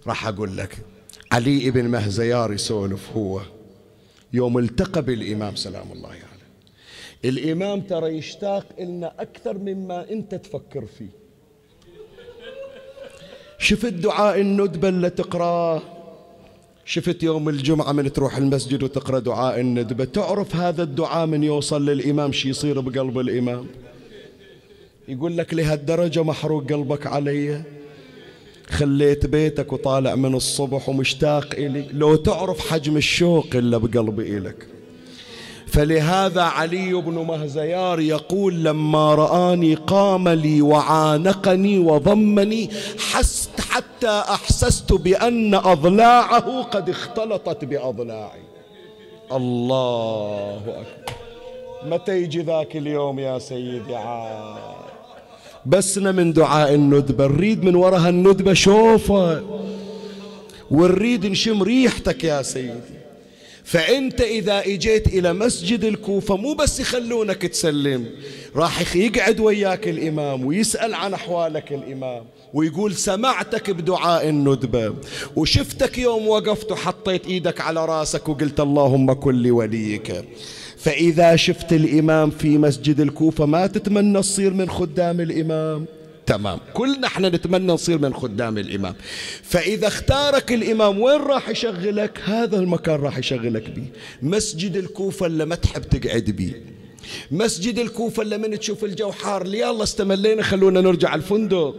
راح أقول لك علي ابن مهزيار يسولف هو. يوم التقى بالإمام سلام الله عليه. الإمام ترى يشتاق لنا أكثر مما أنت تفكر فيه. شفت دعاء الندبة اللي تقراه؟ شفت يوم الجمعة من تروح المسجد وتقرأ دعاء الندبة؟ تعرف هذا الدعاء من يوصل للإمام؟ شي يصير بقلب الإمام؟ يقول لك لهالدرجة محروق قلبك علي. خليت بيتك وطالع من الصبح ومشتاق إلي. لو تعرف حجم الشوق اللي بقلبي إلك. فلهذا علي بن مهزيار يقول لما رآني قام لي وعانقني وضمني حست حتى أحسست بأن أضلاعه قد اختلطت بأضلاعي. الله أكبر. متى يجي ذاك اليوم يا سيدي عاد؟ بسنا من دعاء الندبة نريد من وراها الندبة شوفة ونريد نشم ريحتك يا سيدي. فأنت إذا إجيت إلى مسجد الكوفة مو بس يخلونك تسلم راح يقعد وياك الإمام ويسأل عن أحوالك الإمام ويقول سمعتك بدعاء الندبة وشفتك يوم وقفت وحطيت إيدك على راسك وقلت اللهم كن لوليك. فإذا شفت الإمام في مسجد الكوفة ما تتمنى تصير من خدام الإمام. تمام. كلنا إحنا نتمنى نصير من خدام الإمام. فإذا اختارك الإمام وين راح يشغلك؟ هذا المكان راح يشغلك به مسجد الكوفة اللي ما تحب تقعد به مسجد الكوفة اللي من تشوف الجو حار يلا استملينا خلونا نرجع الفندق.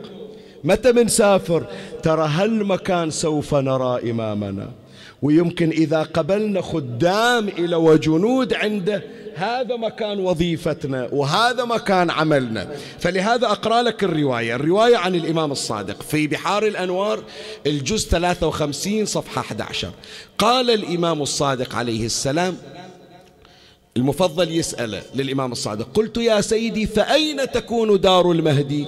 متى بنسافر؟ ترى هالمكان سوف نرى إمامنا. ويمكن إذا قبلنا خدام إلى وجنود عنده هذا مكان وظيفتنا وهذا مكان عملنا. فلهذا أقرأ لك الرواية الرواية عن الإمام الصادق في بحار الأنوار الجزء 53 صفحة 11 قال الإمام الصادق عليه السلام المفضل يسأله للإمام الصادق قلت يا سيدي فأين تكون دار المهدي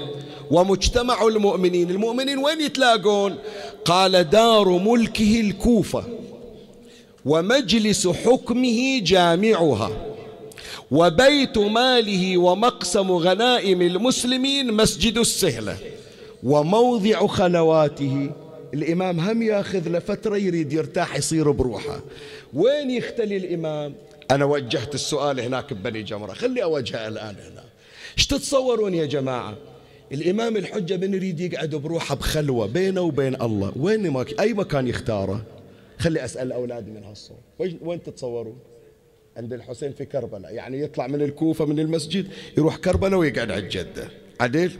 ومجتمع المؤمنين؟ المؤمنين وين يتلاقون؟ قال دار ملكه الكوفة ومجلس حكمه جامعها. وبيت ماله ومقسم غنائم المسلمين مسجد السهلة وموضع خلواته. الإمام هم ياخذ له فترة يريد يرتاح يصير بروحه. وين يختلي الإمام؟ أنا وجهت السؤال هناك ببني جمرة. خلي أوجهه الآن هنا. إيش تتصورون يا جماعة؟ الإمام الحجة من يريد يقعد بروحه بخلوة بينه وبين الله. وين ما أي مكان يختاره؟ خلي أسأل أولادي من هالصوت. وين تتصورون؟ عند الحسين في كربلاء. يعني يطلع من الكوفة من المسجد يروح كربلاء ويقعد على الجدة. عدل؟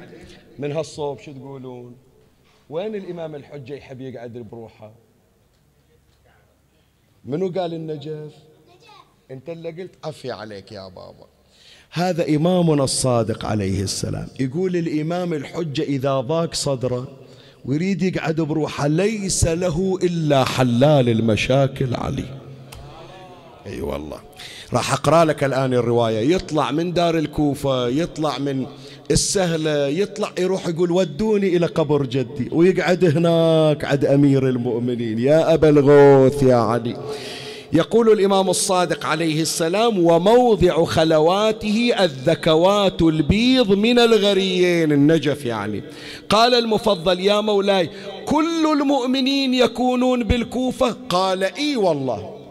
من هالصوب شو تقولون؟ وين الإمام الحجة يحب يقعد بروحه؟ منو قال النجف؟ انت اللي قلت عفي عليك يا بابا. هذا إمامنا الصادق عليه السلام. يقول الإمام الحجة إذا ضاق صدره ويريد يقعد بروحه ليس له إلا حلال المشاكل عليه أي أيوة والله. راح أقرأ لك الآن الرواية. يطلع من دار الكوفة يطلع من السهلة يطلع يروح يقول ودوني إلى قبر جدي. ويقعد هناك عند أمير المؤمنين. يا أبا الغوث يا علي. يقول الإمام الصادق عليه السلام وموضع خلواته الذكوات البيض من الغريين. النجف يعني. قال المفضل يا مولاي كل المؤمنين يكونون بالكوفة. قال إي والله.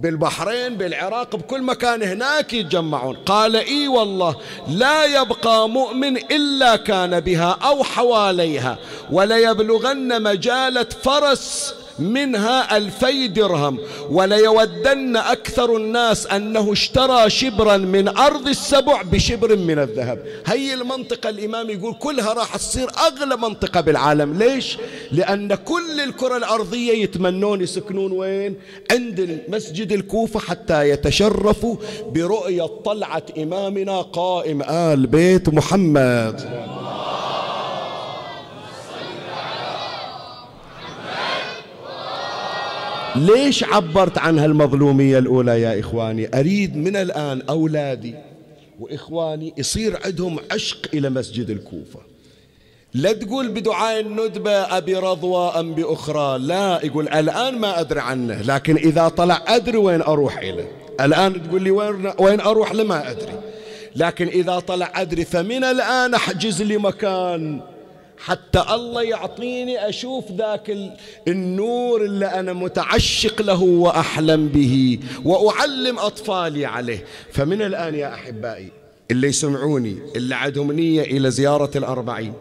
بالبحرين بالعراق بكل مكان هناك يتجمعون. قال إي والله لا يبقى مؤمن إلا كان بها أو حواليها وليبلغن مجالة فرس منها ألفي درهم وليودن أكثر الناس أنه اشترى شبرا من أرض السبع بشبر من الذهب هي المنطقة الإمام يقول كلها راح تصير أغلى منطقة بالعالم ليش؟ لأن كل الكرة الأرضية يتمنون يسكنون وين؟ عند مسجد الكوفة حتى يتشرفوا برؤية طلعة إمامنا قائم آل بيت محمد ليش عبرت عن هالمظلومية الأولى يا إخواني؟ أريد من الآن أولادي وإخواني يصير عندهم عشق إلى مسجد الكوفة. لا تقول بدعاء الندبة أبي رضوى أم بأخرى لا يقول الآن ما أدري عنه لكن إذا طلع أدري وين أروح إليه الآن تقول لي وين, وين أروح لما أدري. لكن إذا طلع أدري فمن الآن أحجز لي مكان. حتى الله يعطيني أشوف ذاك النور اللي أنا متعشق له وأحلم به وأعلم أطفالي عليه. فمن الآن يا أحبائي اللي يسمعوني اللي عندهم نية إلى زيارة الأربعين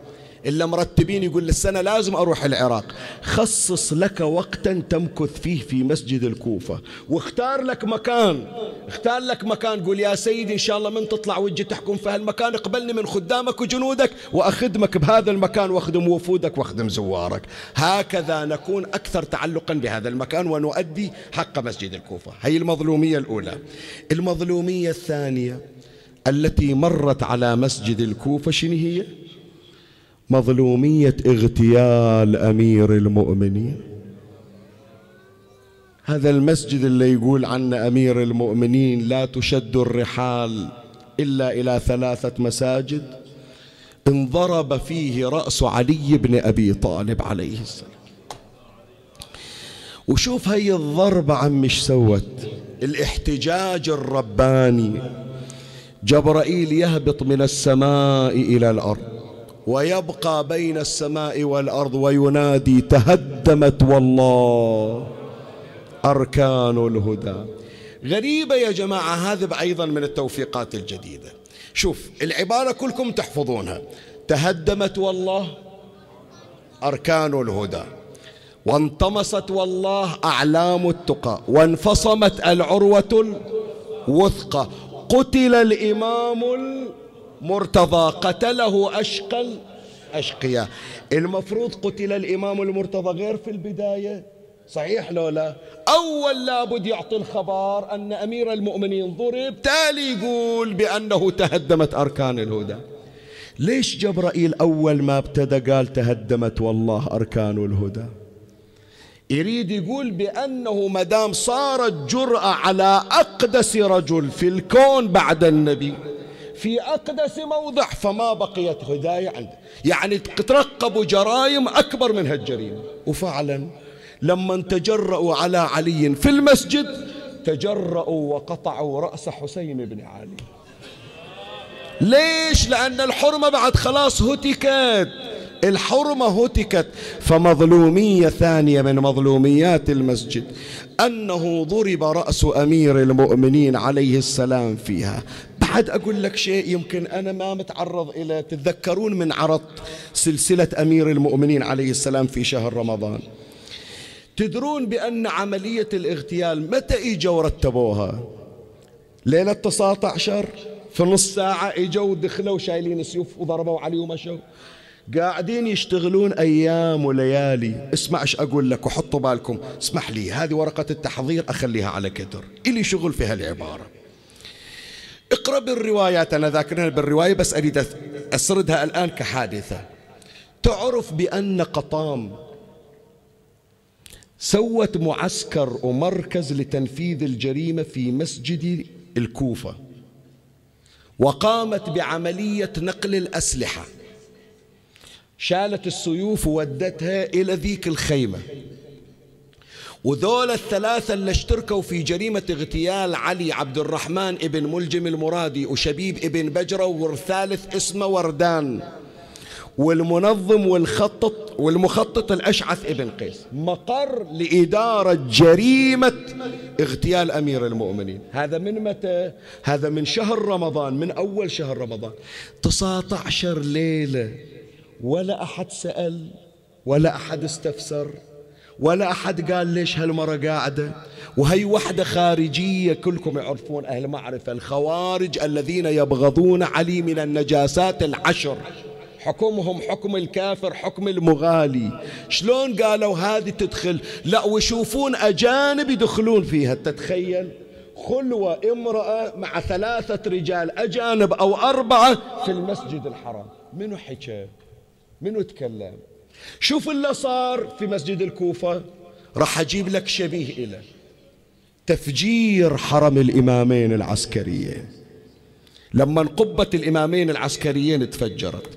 إلا مرتبين يقول للسنة لازم أروح العراق. خصص لك وقتا تمكث فيه في مسجد الكوفة. واختار لك مكان. اختار لك مكان. قول يا سيدي إن شاء الله من تطلع وجه تحكم في هالمكان. اقبلني من خدامك وجنودك وأخدمك بهذا المكان. واخدم وفودك واخدم زوارك. هكذا نكون أكثر تعلقا بهذا المكان ونؤدي حق مسجد الكوفة. هي المظلومية الأولى. المظلومية الثانية التي مرت على مسجد الكوفة شنو هي؟ مظلومية اغتيال أمير المؤمنين. هذا المسجد اللي يقول عنه أمير المؤمنين لا تشد الرحال إلا إلى ثلاثة مساجد انضرب فيه رأس علي بن أبي طالب عليه السلام. وشوف هي الضربة عم مش سوت الاحتجاج الرباني. جبرائيل يهبط من السماء إلى الأرض. ويبقى بين السماء والأرض وينادي تهدمت والله أركان الهدى. غريبة يا جماعة هذا أيضا من التوفيقات الجديدة. شوف العبارة كلكم تحفظونها. تهدمت والله أركان الهدى. وانطمست والله أعلام التقى. وانفصمت العروة الوثقى. قتل الإمام المرتضى قتله أشقى أشقياء المفروض قتل الإمام المرتضى غير في البداية صحيح لو لا؟ أول لابد يعطي الخبر أن أمير المؤمنين ضرب. تالي يقول بأنه تهدمت أركان الهدى. ليش جبرائيل أول ما ابتدى قال تهدمت والله أركان الهدى؟ يريد يقول بأنه مدام صارت جرأة على أقدس رجل في الكون بعد النبي. في أقدس موضع فما بقيت هداية عنده. يعني ترقبوا جرائم أكبر من هالجريمة. وفعلا لما تجرأوا على علي في المسجد تجرأوا وقطعوا رأس حسين بن علي. ليش؟ لأن الحرمة بعد خلاص هتكت. الحرمة هتكت. فمظلومية ثانية من مظلوميات المسجد أنه ضرب رأس أمير المؤمنين عليه السلام فيها. بعد أقول لك شيء؟ يمكن أنا ما متعرض إلى تتذكرون من عرض سلسلة أمير المؤمنين عليه السلام في شهر رمضان. تدرون بأن عملية الاغتيال متى إجوا ورتبوها ليلة 19 في نص ساعة إجوا دخلوا شايلين سيوف وضربوا عليه ومشوا. قاعدين يشتغلون أيام وليالي. اسمع إيش أقول لك وحطوا بالكم. اسمح لي هذه ورقة التحضير أخليها على كدر إلي شغل في هالعبارة. اقرأ بالروايات أنا ذاكرها بالرواية بس أريد أسردها الآن كحادثة. تعرف بأن قطام سوت معسكر ومركز لتنفيذ الجريمة في مسجد الكوفة وقامت بعملية نقل الأسلحة. شالت السيوف وودتها إلى ذيك الخيمة. وذول الثلاثة اللي اشتركوا في جريمة اغتيال علي عبد الرحمن ابن ملجم المرادي وشبيب ابن بجرة والثالث اسمه وردان. والمنظم والخطط والمخطط الأشعث ابن قيس. مقر لإدارة جريمة اغتيال أمير المؤمنين. هذا من متى؟ هذا من شهر رمضان من أول شهر رمضان. 19 ليلة ولا أحد سأل ولا أحد استفسر. ولا أحد قال ليش هالمرة قاعدة؟ وهي وحدة خارجية كلكم يعرفون أهل معرفة الخوارج الذين يبغضون علي من النجاسات العشر. حكمهم حكم الكافر حكم المغالي. شلون قالوا هذه تدخل؟ لا ويشوفون أجانب يدخلون فيها. تتخيل؟ خلوة امرأة مع ثلاثة رجال أجانب أو أربعة في المسجد الحرام. منو حكى؟ منو تكلم؟ شوف اللي صار في مسجد الكوفة. راح أجيب لك شبيه إلى تفجير حرم الإمامين العسكريين. لما قبة الإمامين العسكريين تفجرت.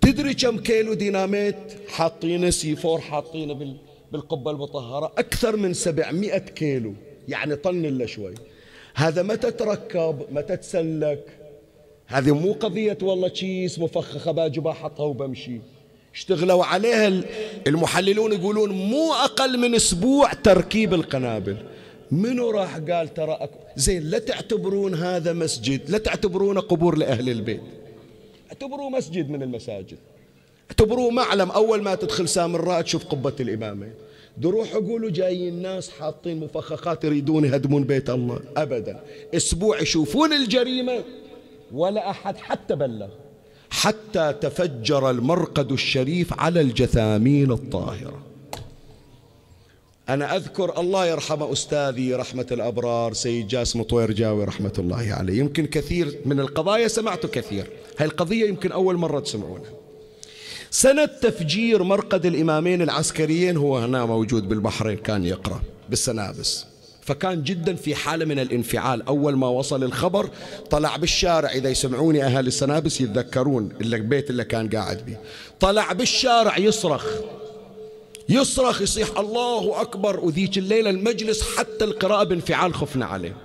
تدري كم كيلو ديناميت حاطينه C4 حاطينه بالقبة المطهرة؟ أكثر من سبعمائة كيلو. يعني طن إلا شوي. هذا متى تركب؟ متى تسلك؟ هذه مو قضية والله كيس مفخخة باجي بحطها وبمشي. اشتغلوا عليها. المحللون يقولون مو أقل من أسبوع تركيب القنابل. منو راح قال ترى زين لا تعتبرون هذا مسجد لا تعتبرونه قبور لأهل البيت. اعتبروه مسجد من المساجد. اعتبروه معلم أول ما تدخل سامراء تشوف قبة الإمامين. دروح يقولوا جايين ناس حاطين مفخخات يريدون يهدمون بيت الله. أبدا. أسبوع يشوفون الجريمة ولا أحد حتى بلغ. حتى تفجر المرقد الشريف على الجثامين الطاهرة. أنا أذكر الله يرحم أستاذي رحمة الأبرار سيد جاسم طوير جاوي رحمة الله عليه. يمكن كثير من القضايا سمعت كثير. هاي القضية يمكن أول مرة تسمعونها. سنة تفجير مرقد الإمامين العسكريين هو هنا موجود بالبحرين كان يقرأ بالسنابس. فكان جدا في حالة من الانفعال. أول ما وصل الخبر طلع بالشارع. إذا يسمعوني أهل السنابس يتذكرون البيت اللي كان قاعد به طلع بالشارع يصرخ. يصرخ يصيح الله أكبر. وذيك الليلة المجلس حتى القراءة بانفعال خفنا عليه.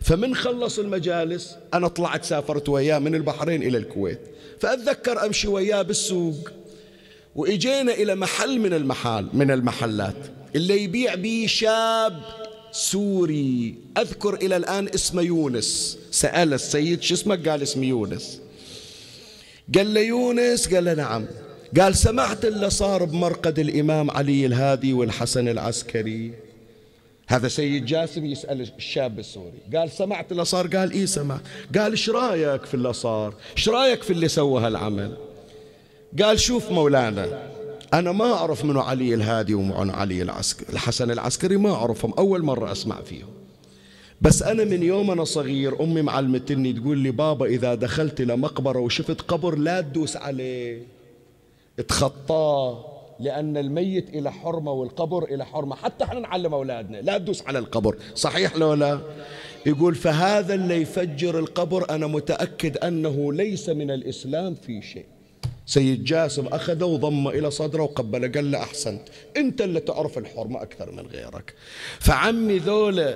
فمن خلص المجالس أنا طلعت سافرت وياه من البحرين إلى الكويت. فأتذكر أمشي وياه بالسوق. وإجينا إلى محل من المحال من المحلات. اللي يبيع بيه شاب سوري. أذكر إلى الآن اسمه يونس. سأل السيد شو اسمك؟ قال اسمي يونس. قال له يونس. قال له نعم. قال سمعت اللي صار بمرقد الإمام علي الهادي والحسن العسكري. هذا سيد جاسم يسأل الشاب السوري. قال سمعت اللي صار؟ قال إيه سمع قال إيش رأيك في اللي صار؟ إيش رأيك في اللي سوى هالعمل؟ قال شوف مولانا أنا ما أعرف منو علي الهادي ومنو علي العسكري. الحسن العسكري ما أعرفهم أول مرة أسمع فيهم. بس أنا من يوم أنا صغير أمي معلمتني تقول لي بابا إذا دخلت إلى مقبرة وشفت قبر لا تدوس عليه. تخطاه لأن الميت إلى حرمة والقبر إلى حرمة. حتى إحنا نعلم أولادنا لا تدوس على القبر. صحيح لو لا؟ يقول فهذا اللي يفجر القبر أنا متأكد أنه ليس من الإسلام في شيء. سيد جاسم أخذه وضمه إلى صدره وقبله قال له أحسنت أنت اللي تعرف الحرمة أكثر من غيرك. فعمي ذولا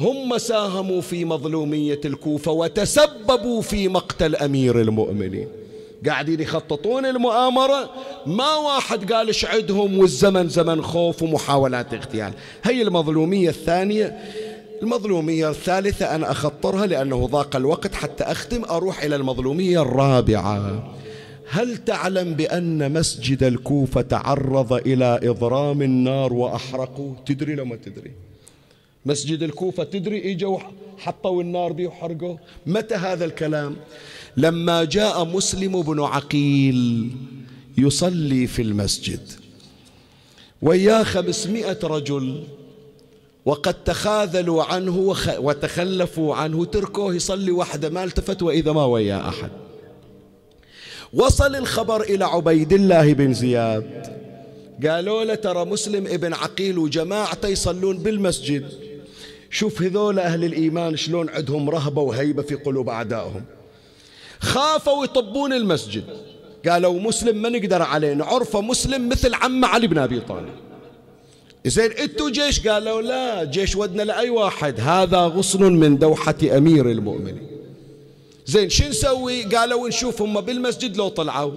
هم ساهموا في مظلومية الكوفة وتسببوا في مقتل أمير المؤمنين. قاعدين يخططون المؤامرة ما واحد قال اشعدهم والزمن زمن خوف ومحاولات اغتيال. هي المظلومية الثانية. المظلومية الثالثة أنا أخطرها لأنه ضاق الوقت حتى أختم أروح إلى المظلومية الرابعة. هل تعلم بأن مسجد الكوفة تعرض إلى إضرام النار وأحرقوا تدري لو ما تدري. مسجد الكوفة تدري إجوا حطوا النار به وحرقوا متى هذا الكلام؟ لما جاء مسلم بن عقيل يصلي في المسجد. وياه خمسمائة رجل وقد تخاذلوا عنه وتخلفوا عنه تركوه يصلي وحده ما التفت وإذا ما وياه أحد. وصل الخبر إلى عبيد الله بن زياد. قالوا له ترى مسلم ابن عقيل وجماعته يصلون بالمسجد. شوف هذول أهل الإيمان شلون عندهم رهبة وهيبة في قلوب أعدائهم. خافوا يطبون المسجد. قالوا مسلم ما نقدر عليه نعرفه مسلم مثل عم علي بن أبي طالب. زين أنتوا جيش؟ قالوا لا جيش ودنا لأي واحد. هذا غصن من دوحة أمير المؤمنين. زين شو نسوي؟ قالوا نشوف هم بالمسجد لو طلعوا.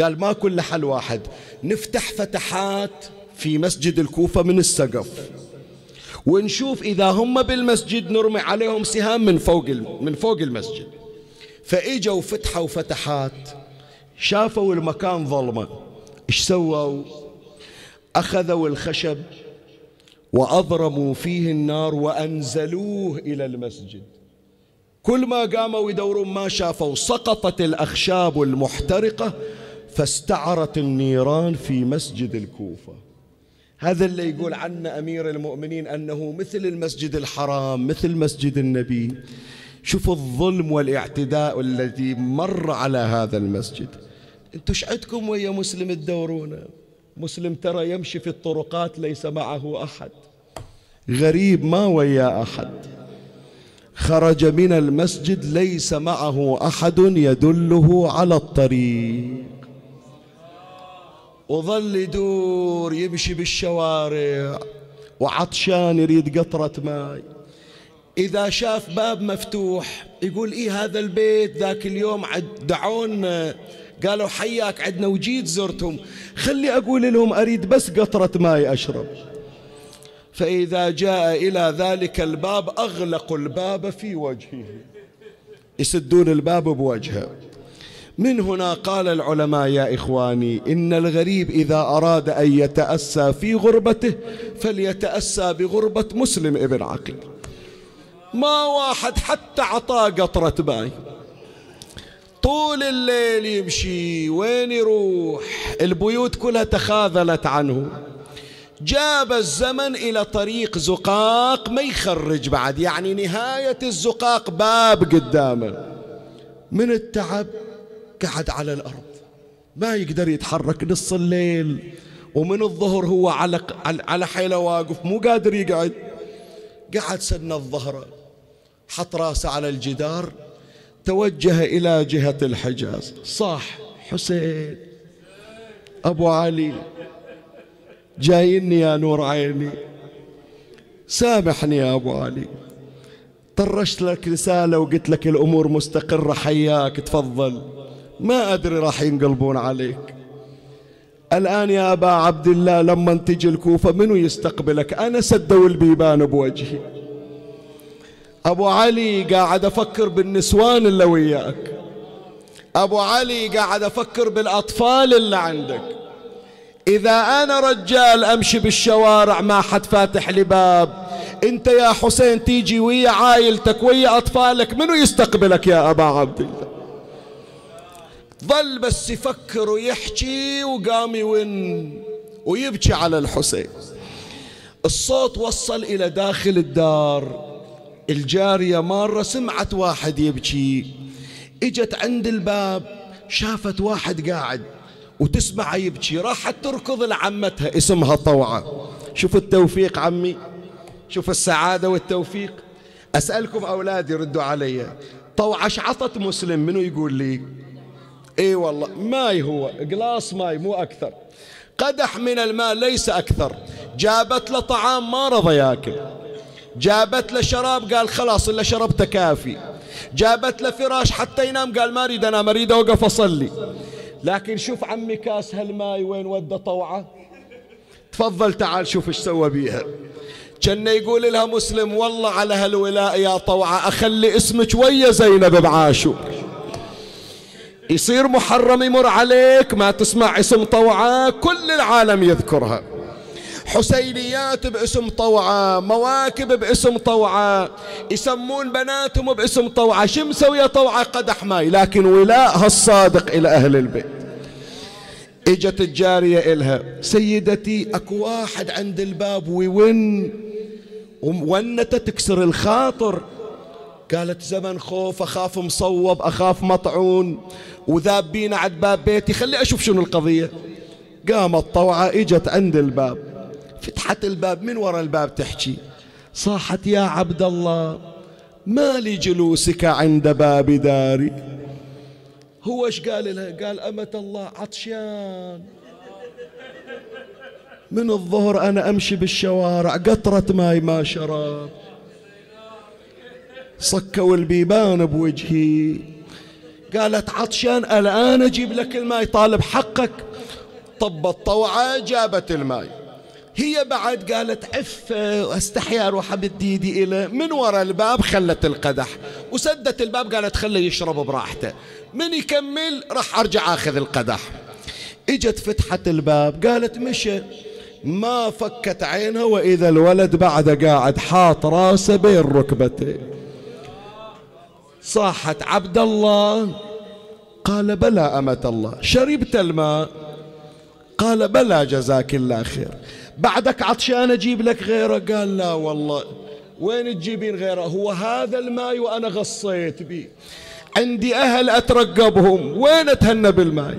قال ما كل حل واحد نفتح فتحات في مسجد الكوفة من السقف. ونشوف إذا هم بالمسجد نرمي عليهم سهام من فوق من فوق المسجد. فإجوا فتحوا فتحات شافوا المكان ظلمة. إيش سووا؟ أخذوا الخشب وأضرموا فيه النار وأنزلوه إلى المسجد. كل ما قاموا يدورون ما شافوا سقطت الأخشاب المحترقة فاستعرت النيران في مسجد الكوفة. هذا اللي يقول عنا أمير المؤمنين أنه مثل المسجد الحرام مثل مسجد النبي. شوفوا الظلم والاعتداء الذي مر على هذا المسجد. أنتوا عندكم ويا مسلم تدورونه؟ مسلم ترى يمشي في الطرقات ليس معه أحد. غريب ما ويا أحد. خرج من المسجد ليس معه أحد يدله على الطريق. وظل يدور يمشي بالشوارع وعطشان يريد قطرة ماء إذا شاف باب مفتوح يقول إيه هذا البيت ذاك اليوم دعونا قالوا حياك عدنا وجيت زرتهم خلي أقول لهم أريد بس قطرة ماء أشرب. فإذا جاء إلى ذلك الباب أغلقوا الباب في وجهه. يسدون الباب بوجهه. من هنا قال العلماء يا إخواني إن الغريب إذا أراد أن يتأسى في غربته فليتأسى بغربة مسلم ابن عقيل. ما واحد حتى عطاه قطرة ماي طول الليل يمشي وين يروح؟ البيوت كلها تخاذلت عنه. جاب الزمن إلى طريق زقاق ما يخرج بعد يعني نهاية الزقاق باب قدامه. من التعب قعد على الأرض ما يقدر يتحرك نص الليل ومن الظهر هو على على حيله واقف مو قادر يقعد. قعد سن الظهر حط رأسه على الجدار توجه إلى جهة الحجاز. صاح حسين أبو علي. جايني يا نور عيني. سامحني يا أبو علي. طرشت لك رسالة وقلت لك الأمور مستقرة حياك تفضل. ما أدري راح ينقلبون عليك. الآن يا أبا عبد الله لما تجي الكوفة منو يستقبلك؟ أنا سدوا البيبان بوجهي. أبو علي قاعد أفكر بالنسوان اللي وياك. أبو علي قاعد أفكر بالأطفال اللي عندك. إذا أنا رجال أمشي بالشوارع ما حد فاتح لي باب. أنت يا حسين تيجي ويا عائلتك ويا أطفالك منو يستقبلك يا أبا عبد الله؟ ظل بس يفكر ويحكي وقام يون ويبكي على الحسين. الصوت وصل إلى داخل الدار. الجارية مرة سمعت واحد يبكي. إجت عند الباب شافت واحد قاعد. وتسمع يبكي راحت تركض لعمتها اسمها طوعة. شوف التوفيق عمي شوف السعادة والتوفيق. أسألكم أولادي ردوا علي طوعة عطت مسلم منو يقول لي؟ إي والله ماي هو قلاص ماي مو أكثر. قدح من الماء ليس أكثر. جابت له طعام ما رضى ياكل. جابت له شراب قال خلاص إلا شربته كافي. جابت له فراش حتى ينام قال ما أريد أنام أريد أوقف أصلي. لكن شوف عمي كاس هالماي وين ودى طوعة؟ تفضل تعال شوف إيش سوى بيها. كان يقول لها مسلم والله على هالولاء يا طوعة أخلي اسمك ويا زينب بعاشور يصير محرم يمر عليك ما تسمع اسم طوعة كل العالم يذكرها. حسينيات باسم طوعة مواكب باسم طوعة يسمون بناتهم باسم طوعة. شو مسوية طوعة؟ قدح ماي لكن ولاءها الصادق إلى أهل البيت. إجت الجارية إلها سيدتي أكو واحد عند الباب ويون وونته تكسر الخاطر. قالت زمن خوف أخاف مصوب أخاف مطعون وذابين عند باب بيتي خلي أشوف شنو القضية. قامت طوعة إجت عند الباب. فتحت الباب من وراء الباب تحكي؟ صاحت يا عبد الله ما لي جلوسك عند باب داري. هو إيش قال لها؟ قال أمة الله عطشان. من الظهر أنا أمشي بالشوارع قطرة ماي ما شرب صكوا البيبان بوجهي. قالت عطشان الآن أجيب لك الماي طالب حقك. طبت طوعة جابت الماي. هي بعد قالت عف واستحي أروح امد ايدي من وراء الباب خلت القدح. وسدت الباب قالت خله يشرب براحته. من يكمل راح أرجع آخذ القدح. إجت فتحت الباب قالت مشى. ما فكت عينها وإذا الولد بعد قاعد حاط راسه بين ركبتيه صاحت عبد الله قال بلى أمة الله. شربت الماء قال بلى جزاك الله خير. بعدك عطشان أجيب لك غيره. قال لا والله. وين تجيبين غيره؟ هو هذا الماء وأنا غصيت به عندي أهل أترقبهم. وين أتهنى بالماء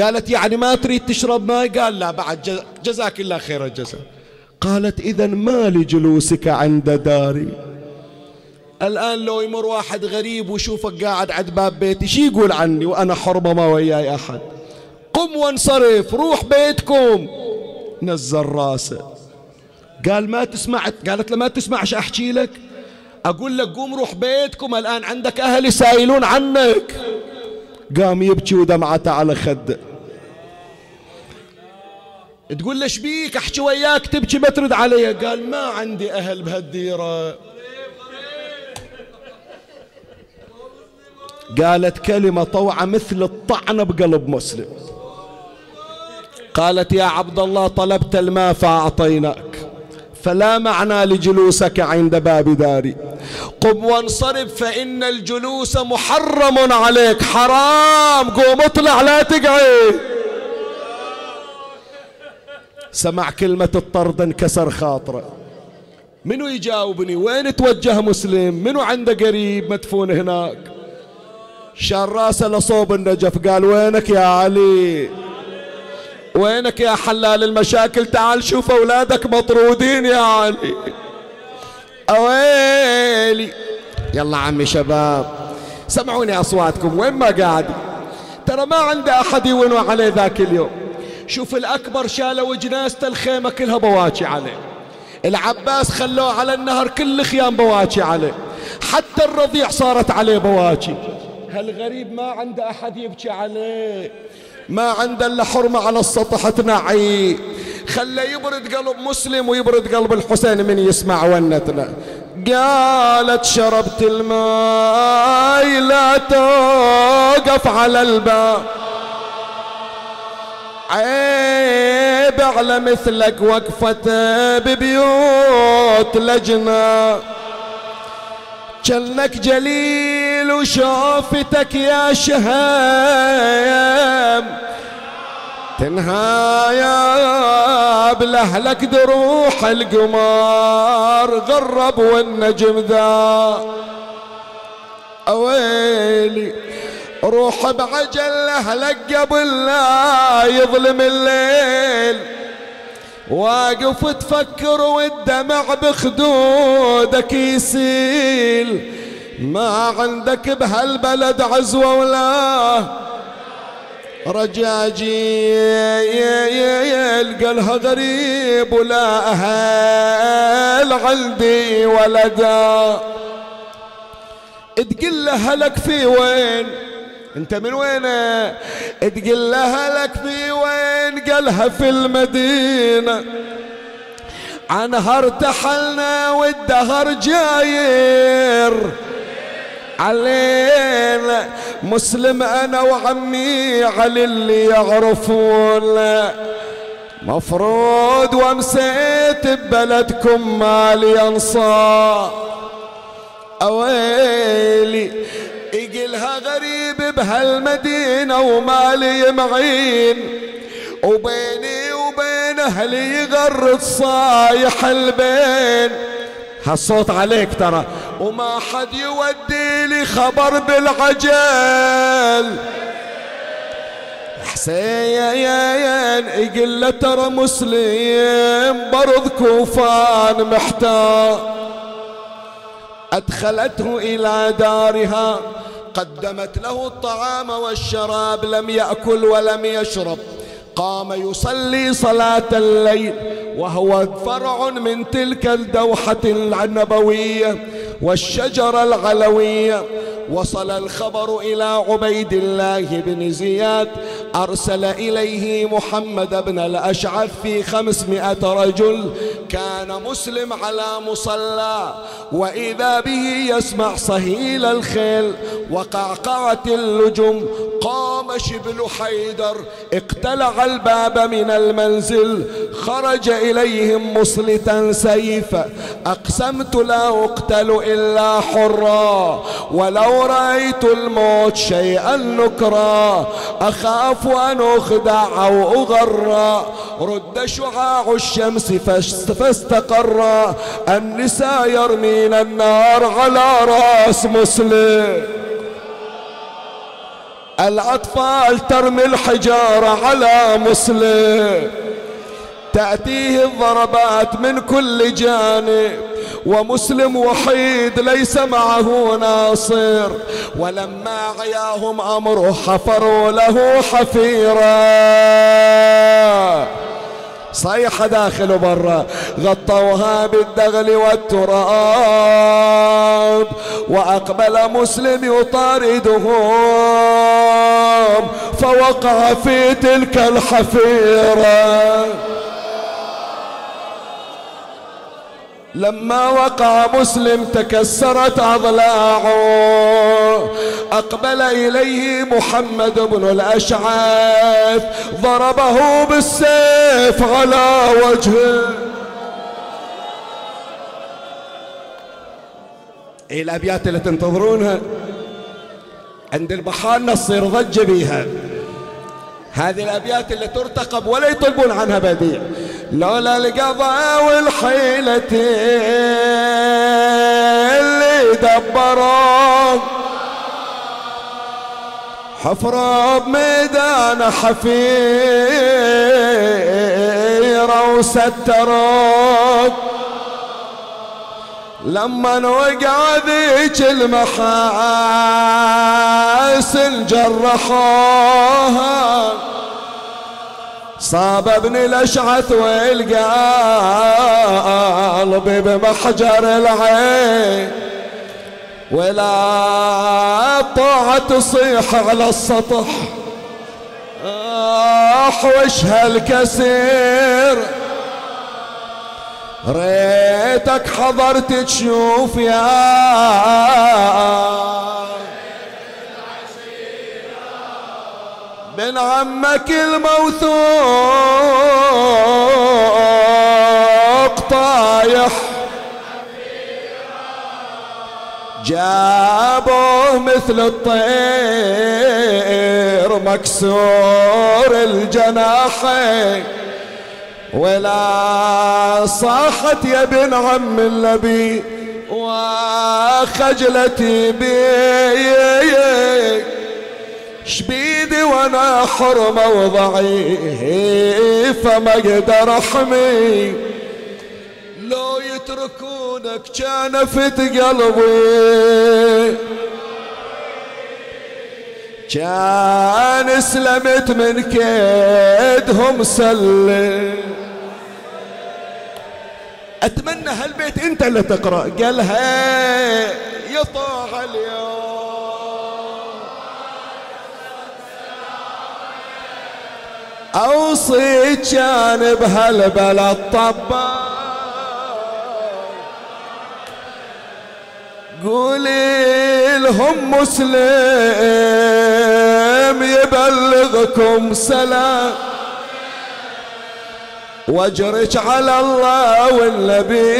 قالت يعني ما تريد تشرب ماء قال لا بعد جزاك الله خير الجزاء. قالت إذا ما لجلوسك عند داري؟ الآن لو يمر واحد غريب ويشوفك قاعد عند باب بيتي شي يقول عني وأنا حرمة ما وياي أحد؟ قم وانصرف روح بيتكم. نزل راسه. قال ما تسمع قالت له ما تسمعش أحكي لك؟ أقول لك قوم روح بيتكم الآن عندك أهل يسائلون عنك. قام يبكي ودمعته على خده. تقول له بيك؟ أحكي وياك تبكي ما ترد علي. قال ما عندي أهل بهالديرة. قالت كلمة طوعة مثل الطعنة بقلب مسلم. قالت يا عبد الله طلبت الماء فأعطيناك. فلا معنى لجلوسك عند باب داري. قم وانصرف فإن الجلوس محرم عليك. حرام. قوم اطلع لا تقعد. سمع كلمة الطرد انكسر خاطره. منو يجاوبني؟ وين توجه مسلم؟ منو عنده قريب مدفون هناك؟ شال راسه لصوب النجف قال وينك يا علي؟ وينك يا حلال المشاكل؟ تعال شوف أولادك مطرودين يا علي أويلي. يلا عمي شباب سمعوني أصواتكم وين ما قاعد. ترى ما عنده أحد يونوا عليه ذاك اليوم. شوف الأكبر شالوا جنازته الخيمة كلها بواكي عليه. العباس خلوه على النهر كل خيام بواكي عليه. حتى الرضيع صارت عليه بواكي. هالغريب ما عنده أحد يبكي عليه. ما عنده إلا حرمة على السطح تنعي خلى يبرد قلب مسلم ويبرد قلب الحسين من يسمع ونتنا. قالت شربت الماء لا توقف على الباب. عيب على مثلك وقفة ببيوت لجنة. جنك جليل وشوفتك يا شهام. تنهايا بلهلك دروح القمار غرب والنجم ذا. أويلي روح بعجل أهلك قبل لا يظلم الليل. واقف تفكر والدمع بخدودك يسيل. ما عندك بهالبلد عزوة ولا رجاجي يلقى غريب ولا أهل عندي ولدا. تقل له هلك في وين؟ أنت من وين تقل له هلك في وين؟ قالها في المدينة؟ عنها ارتحلنا والدهر جاير. علينا مسلم أنا وعمي علي اللي يعرفون مفروض وامسيت ببلدكم مالي انصار أويلي يقلها غريب بهالمدينة ومالي معين. وبيني وبين أهلي يغرد صايح البين. هالصوت عليك ترى. وما حد يودي لي خبر بالعجل. حسين يقول له ترى مسلم برض كوفان محتار. أدخلته إلى دارها قدمت له الطعام والشراب لم يأكل ولم يشرب. قام يصلي صلاة الليل وهو فرع من تلك الدوحة النبوية والشجرة العلوية. وصل الخبر إلى عبيد الله بن زياد أرسل إليه محمد بن الأشعث في خمسمائة رجل كان مسلم على مصلى وإذا به يسمع صهيل الخيل وقعقعة اللجم قام شبل حيدر اقتلع الباب من المنزل خرج إليهم مصلتا سيفا أقسمت لا أقتل إلا حرا ولو رأيت الموت شيئا نكرا. أخاف أن أخدع أو أغرى رد شعاع الشمس فاستقر. النساء يرمين النار على رأس مسلم. الأطفال ترمي الحجارة على مسلم. تأتيه الضربات من كل جانب. ومسلم وحيد ليس معه ناصر. ولما عياهم أمره حفروا له حفيرا. صيحة داخل وبرا غطوها بالدغل والتراب. وأقبل مسلم يطاردهم فوقع في تلك الحفيرة. لما وقع مسلم تكسرت أضلاعه. أقبل إليه محمد بن الأشعث. ضربه بالسيف على وجهه. إيه الأبيات اللي تنتظرونها؟ عند البحانة تصير ضجة بيها. هذه الأبيات اللي ترتقب ولا يطلبون عنها بديع. لولا القضاء والحيلة اللي دبروا حفرة بميدان حفيرة وستروا لما وقع ذيك المحاسن جرحوها. صاب ابن الأشعث والقلب بمحجر العين. ولا طاعة تصيح على السطح. احوش هالكسير ريتك حضرت تشوف يا بن عمك الموثوق طايح. جابوه مثل الطير مكسور الجناحين ولا صاحت يا ابن عم النبي وخجلتي بي. شبيدي وأنا حرمة وضعيفة ما أقدر أحمي. لو يتركونك كان قلبي. كان سلمت من كيدهم سلم أتمنى هالبيت أنت اللي تقرأ. قالها يطاع اليوم. اوصي كان بهالبلد طبال قولي لهم مسلم يبلغكم سلام. واجرك على الله والنبي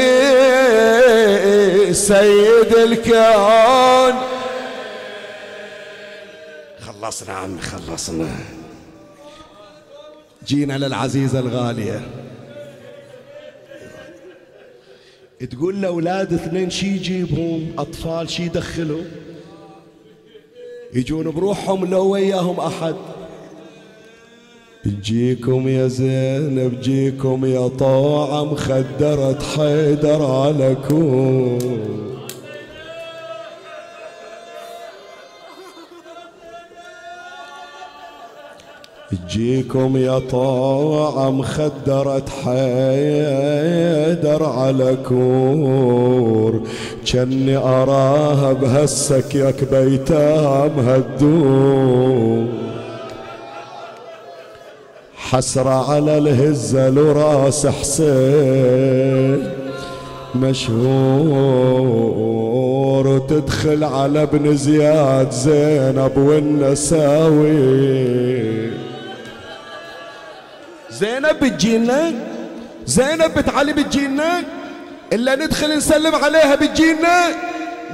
سيد الكون. خلصنا عم خلصنا. جينا للعزيزة الغالية. تقول لأولاد اثنين شي يجيبهم أطفال شي يدخلهم يجون بروحهم لو وياهم أحد. تجيكم يا زينب جيكم يا طاعة مخدرة حيدر عليكم. تجيكم يا طاعة مخدرة حيدر على كور. جني أراها بهالسكيك بيتام هدور حسرة على الهزل وراس حسين مشهور. وتدخل على ابن زياد زينب والنساوي زينب بتجينا زينب بنت علي بتجينا إلا ندخل نسلم عليها بتجينا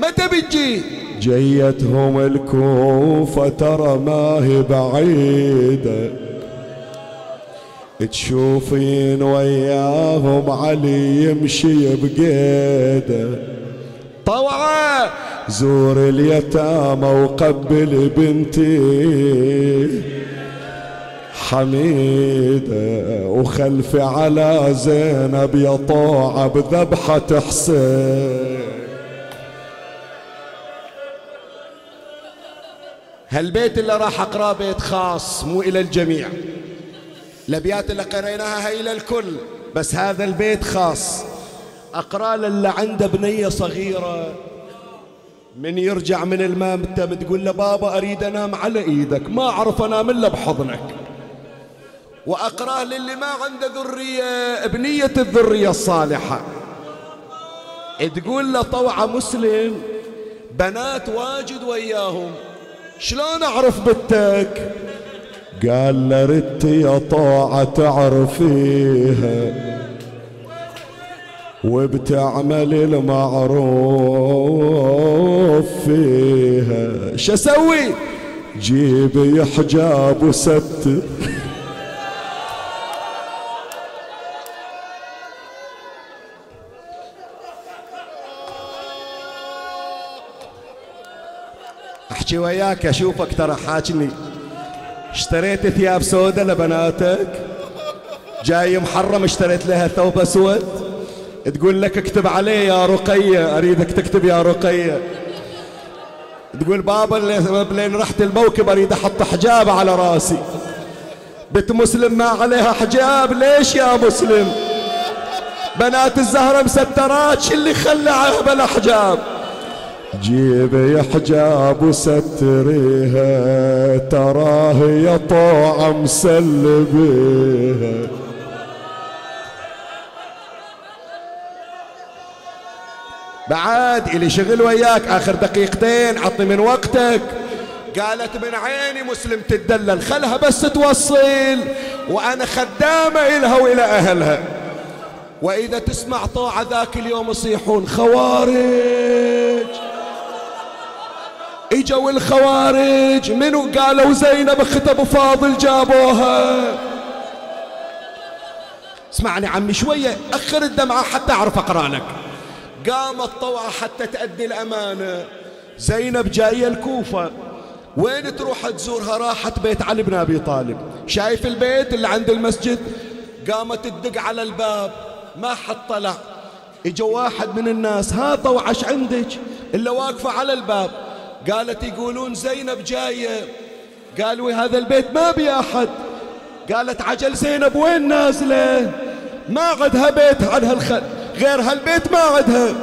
متى بتجي؟ جيتهم الكوفة ترى ما هي بعيدة. تشوفين وياهم علي يمشي بقيدة. طوعة! زور اليتامى وقبل بنتي. حميدة وخلفي على زينب يا طاعة بذبحة حسين. هالبيت اللي راح اقراه بيت خاص مو إلى الجميع. الأبيات اللي قريناها هي للكل بس هذا البيت خاص. أقرأ للي عنده بنيه صغيرة. من يرجع من المامتم تقول له بابا أريد أنام على إيدك ما أعرف أنام إلا بحضنك. وأقرأ للي ما عنده ذرية بنية الذرية الصالحة. تقول له طوعة مسلم بنات واجد وياهم شلون أعرف بنتك؟ قال لردت يا طاعة تعرفيها وبتعمل المعروف فيها. شسوي جيبي حجاب وستر أحكي وياك اشوفك ترى حاجني. اشتريت ثياب سودة لبناتك. جاي محرم اشتريت لها ثوب أسود. تقول لك اكتب عليه يا رقية أريدك تكتب يا رقية. تقول بابا لين رحت الموكب أريد أحط حجاب على راسي. بنت مسلم ما عليها حجاب ليش يا مسلم؟ بنات الزهرة مسترات شو اللي خلى بلا حجاب؟ جيبي حجاب وستريها تراه يا طوع مسلبيها. بعد إلي شغل وياك آخر دقيقتين عطني من وقتك. قالت من عيني مسلم تدلل خلها بس توصل وأنا خدامة إلها وإلى أهلها. وإذا تسمع طاعة ذاك اليوم يصيحون خوارج. إجوا الخوارج. منو قالوا زينب اخت أبو فاضل جابوها؟ اسمعني عمي شوية أخر الدمعة حتى أعرف اقرا لك قامت طوعة حتى تأدي الأمانة. زينب جاية الكوفة. وين تروح تزورها؟ راحت بيت علي بن أبي طالب. شايف البيت اللي عند المسجد؟ قامت تدق على الباب. ما حد طلع. إجا واحد من الناس ها طوعش عندك؟ إلا واقفة على الباب. قالت يقولون زينب جاية. قالوا هذا البيت ما بي أحد. قالت عجل زينب وين نازلة؟ ما عندها بيت عن هالخل غير هالبيت ما عندها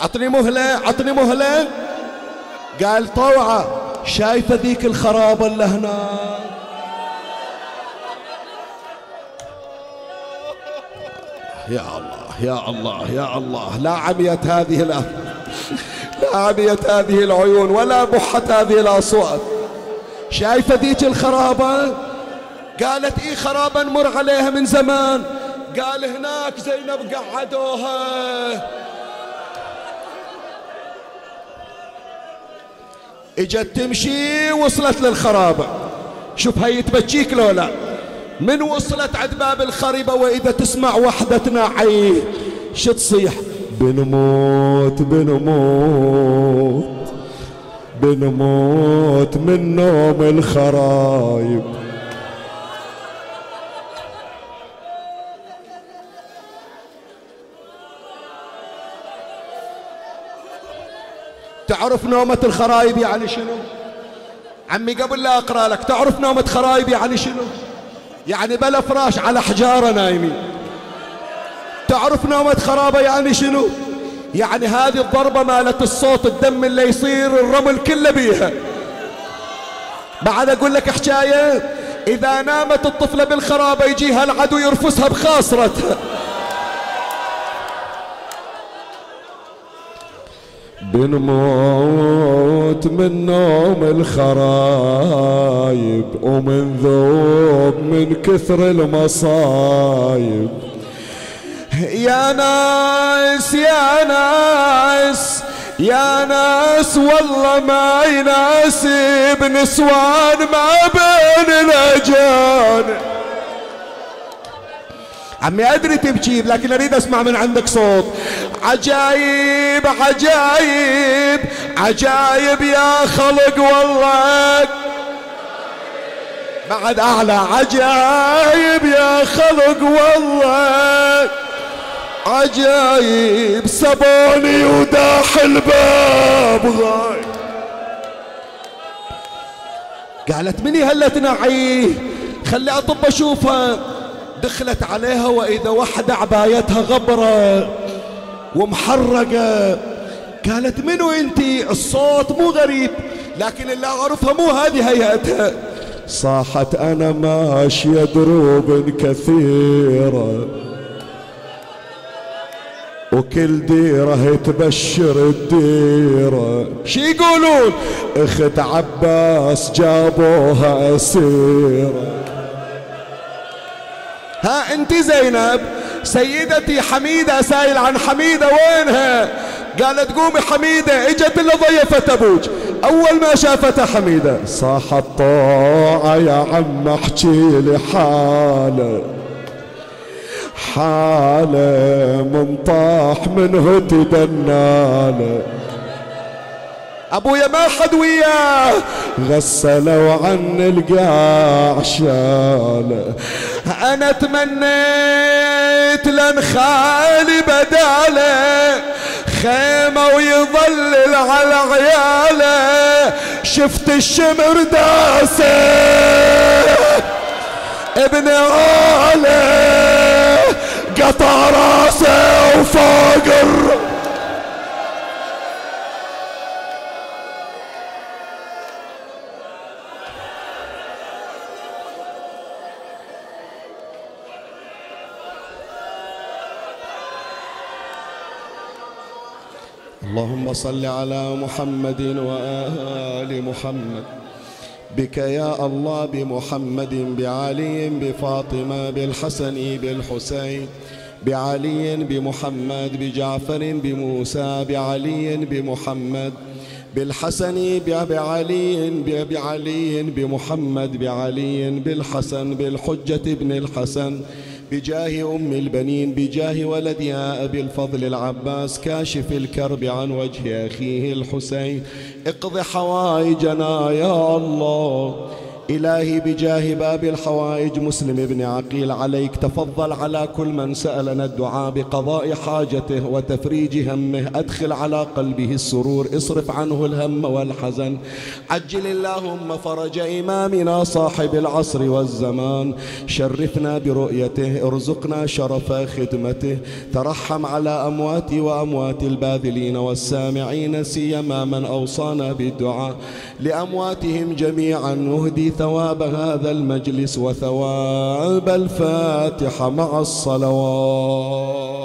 عطني مهلة عطني مهلة. قال طوعة شايفة ذيك الخرابة اللي هناك يا الله يا الله يا الله لا عميت هذه الأرض. لا عميت هذه العيون ولا بحت هذه الأصوات. شايفة ذيك الخرابة؟ قالت إيه خرابة نمر عليها من زمان. قال هناك زينب قعدوها. إجت تمشي وصلت للخرابة. شوف هي تبكيك لو لا. من وصلت عند باب الخريبة وإذا تسمع وحدة تنعي شو تصيح؟ بنموت بنموت بنموت من نوم الخرايب. تعرف نومة الخرايب يعني شنو؟ عمي قبل لا أقرأ لك تعرف نومة خرايب يعني شنو؟ يعني بلا فراش على حجارة نايمين. تعرف نومة خرابة يعني شنو؟ يعني هذه الضربة مالت الصوت الدم اللي يصير الرمل كله بيها. بعد أقول لك حكاية إذا نامت الطفلة بالخرابة يجيها العدو يرفسها بخاصرتها بنموت من نوم الخرايب ومن ذوب من كثر المصايب. يا ناس يا ناس يا ناس والله ما يناسب نسوان ما بين الاجانب عمي أدري تبكي لكن أريد أسمع من عندك صوت. عجايب عجايب عجايب يا خلق والله. بعد أعلى عجايب يا خلق والله. عجايب سبوني وداح الباب غاي قالت مني هلا تنعيه خلي أطب أشوفها. دخلت عليها وإذا وحدة عبايتها غبرة ومحرقة. قالت منو أنت؟ الصوت مو غريب لكن اللي أعرفها مو هذه هيئتها. صاحت أنا ماشية دروب كثيرة. وكل ديرة تبشر الديرة. شي يقولون؟ اخت عباس جابوها اسيره ها انت زينب سيدتي حميدة سائل عن حميدة وينها؟ قالت قومي حميدة اجت اللي ضيفت أبوك. أول ما شافتها حميدة صاحت طاعة يا عم احكي لي حالة حالة من طاح منه تدناله ابويا ما حد وياه؟ غسلوا عن القاع شاله أنا تمنيت لن خالي بداله خيمة ويظلل على عياله شفت الشمر داسه. ابن عاله قطع راسه وفوق اللهم صل على محمد وآل محمد. بك يا الله بمحمد بعلي بفاطمة بالحسن بالحسين بعلي بمحمد بجعفر بموسى بعلي بمحمد بالحسن بعلي بعلي بمحمد بعلي بالحسن بالحجة ابن الحسن بجاه أم البنين بجاه ولدها أبي الفضل العباس كاشف الكرب عن وجه أخيه الحسين. اقض حوائجنا يا الله. إلهي بجاه باب الحوائج مسلم بن عقيل عليك تفضل على كل من سألنا الدعاء بقضاء حاجته وتفريج همه أدخل على قلبه السرور اصرف عنه الهم والحزن. عجل اللهم فرج إمامنا صاحب العصر والزمان. شرفنا برؤيته ارزقنا شرف خدمته. ترحم على أمواتي وأموات الباذلين والسامعين سيما من أوصانا بالدعاء. لأمواتهم جميعا نهدي ثواب هذا المجلس وثواب الفاتحة مع الصلوات.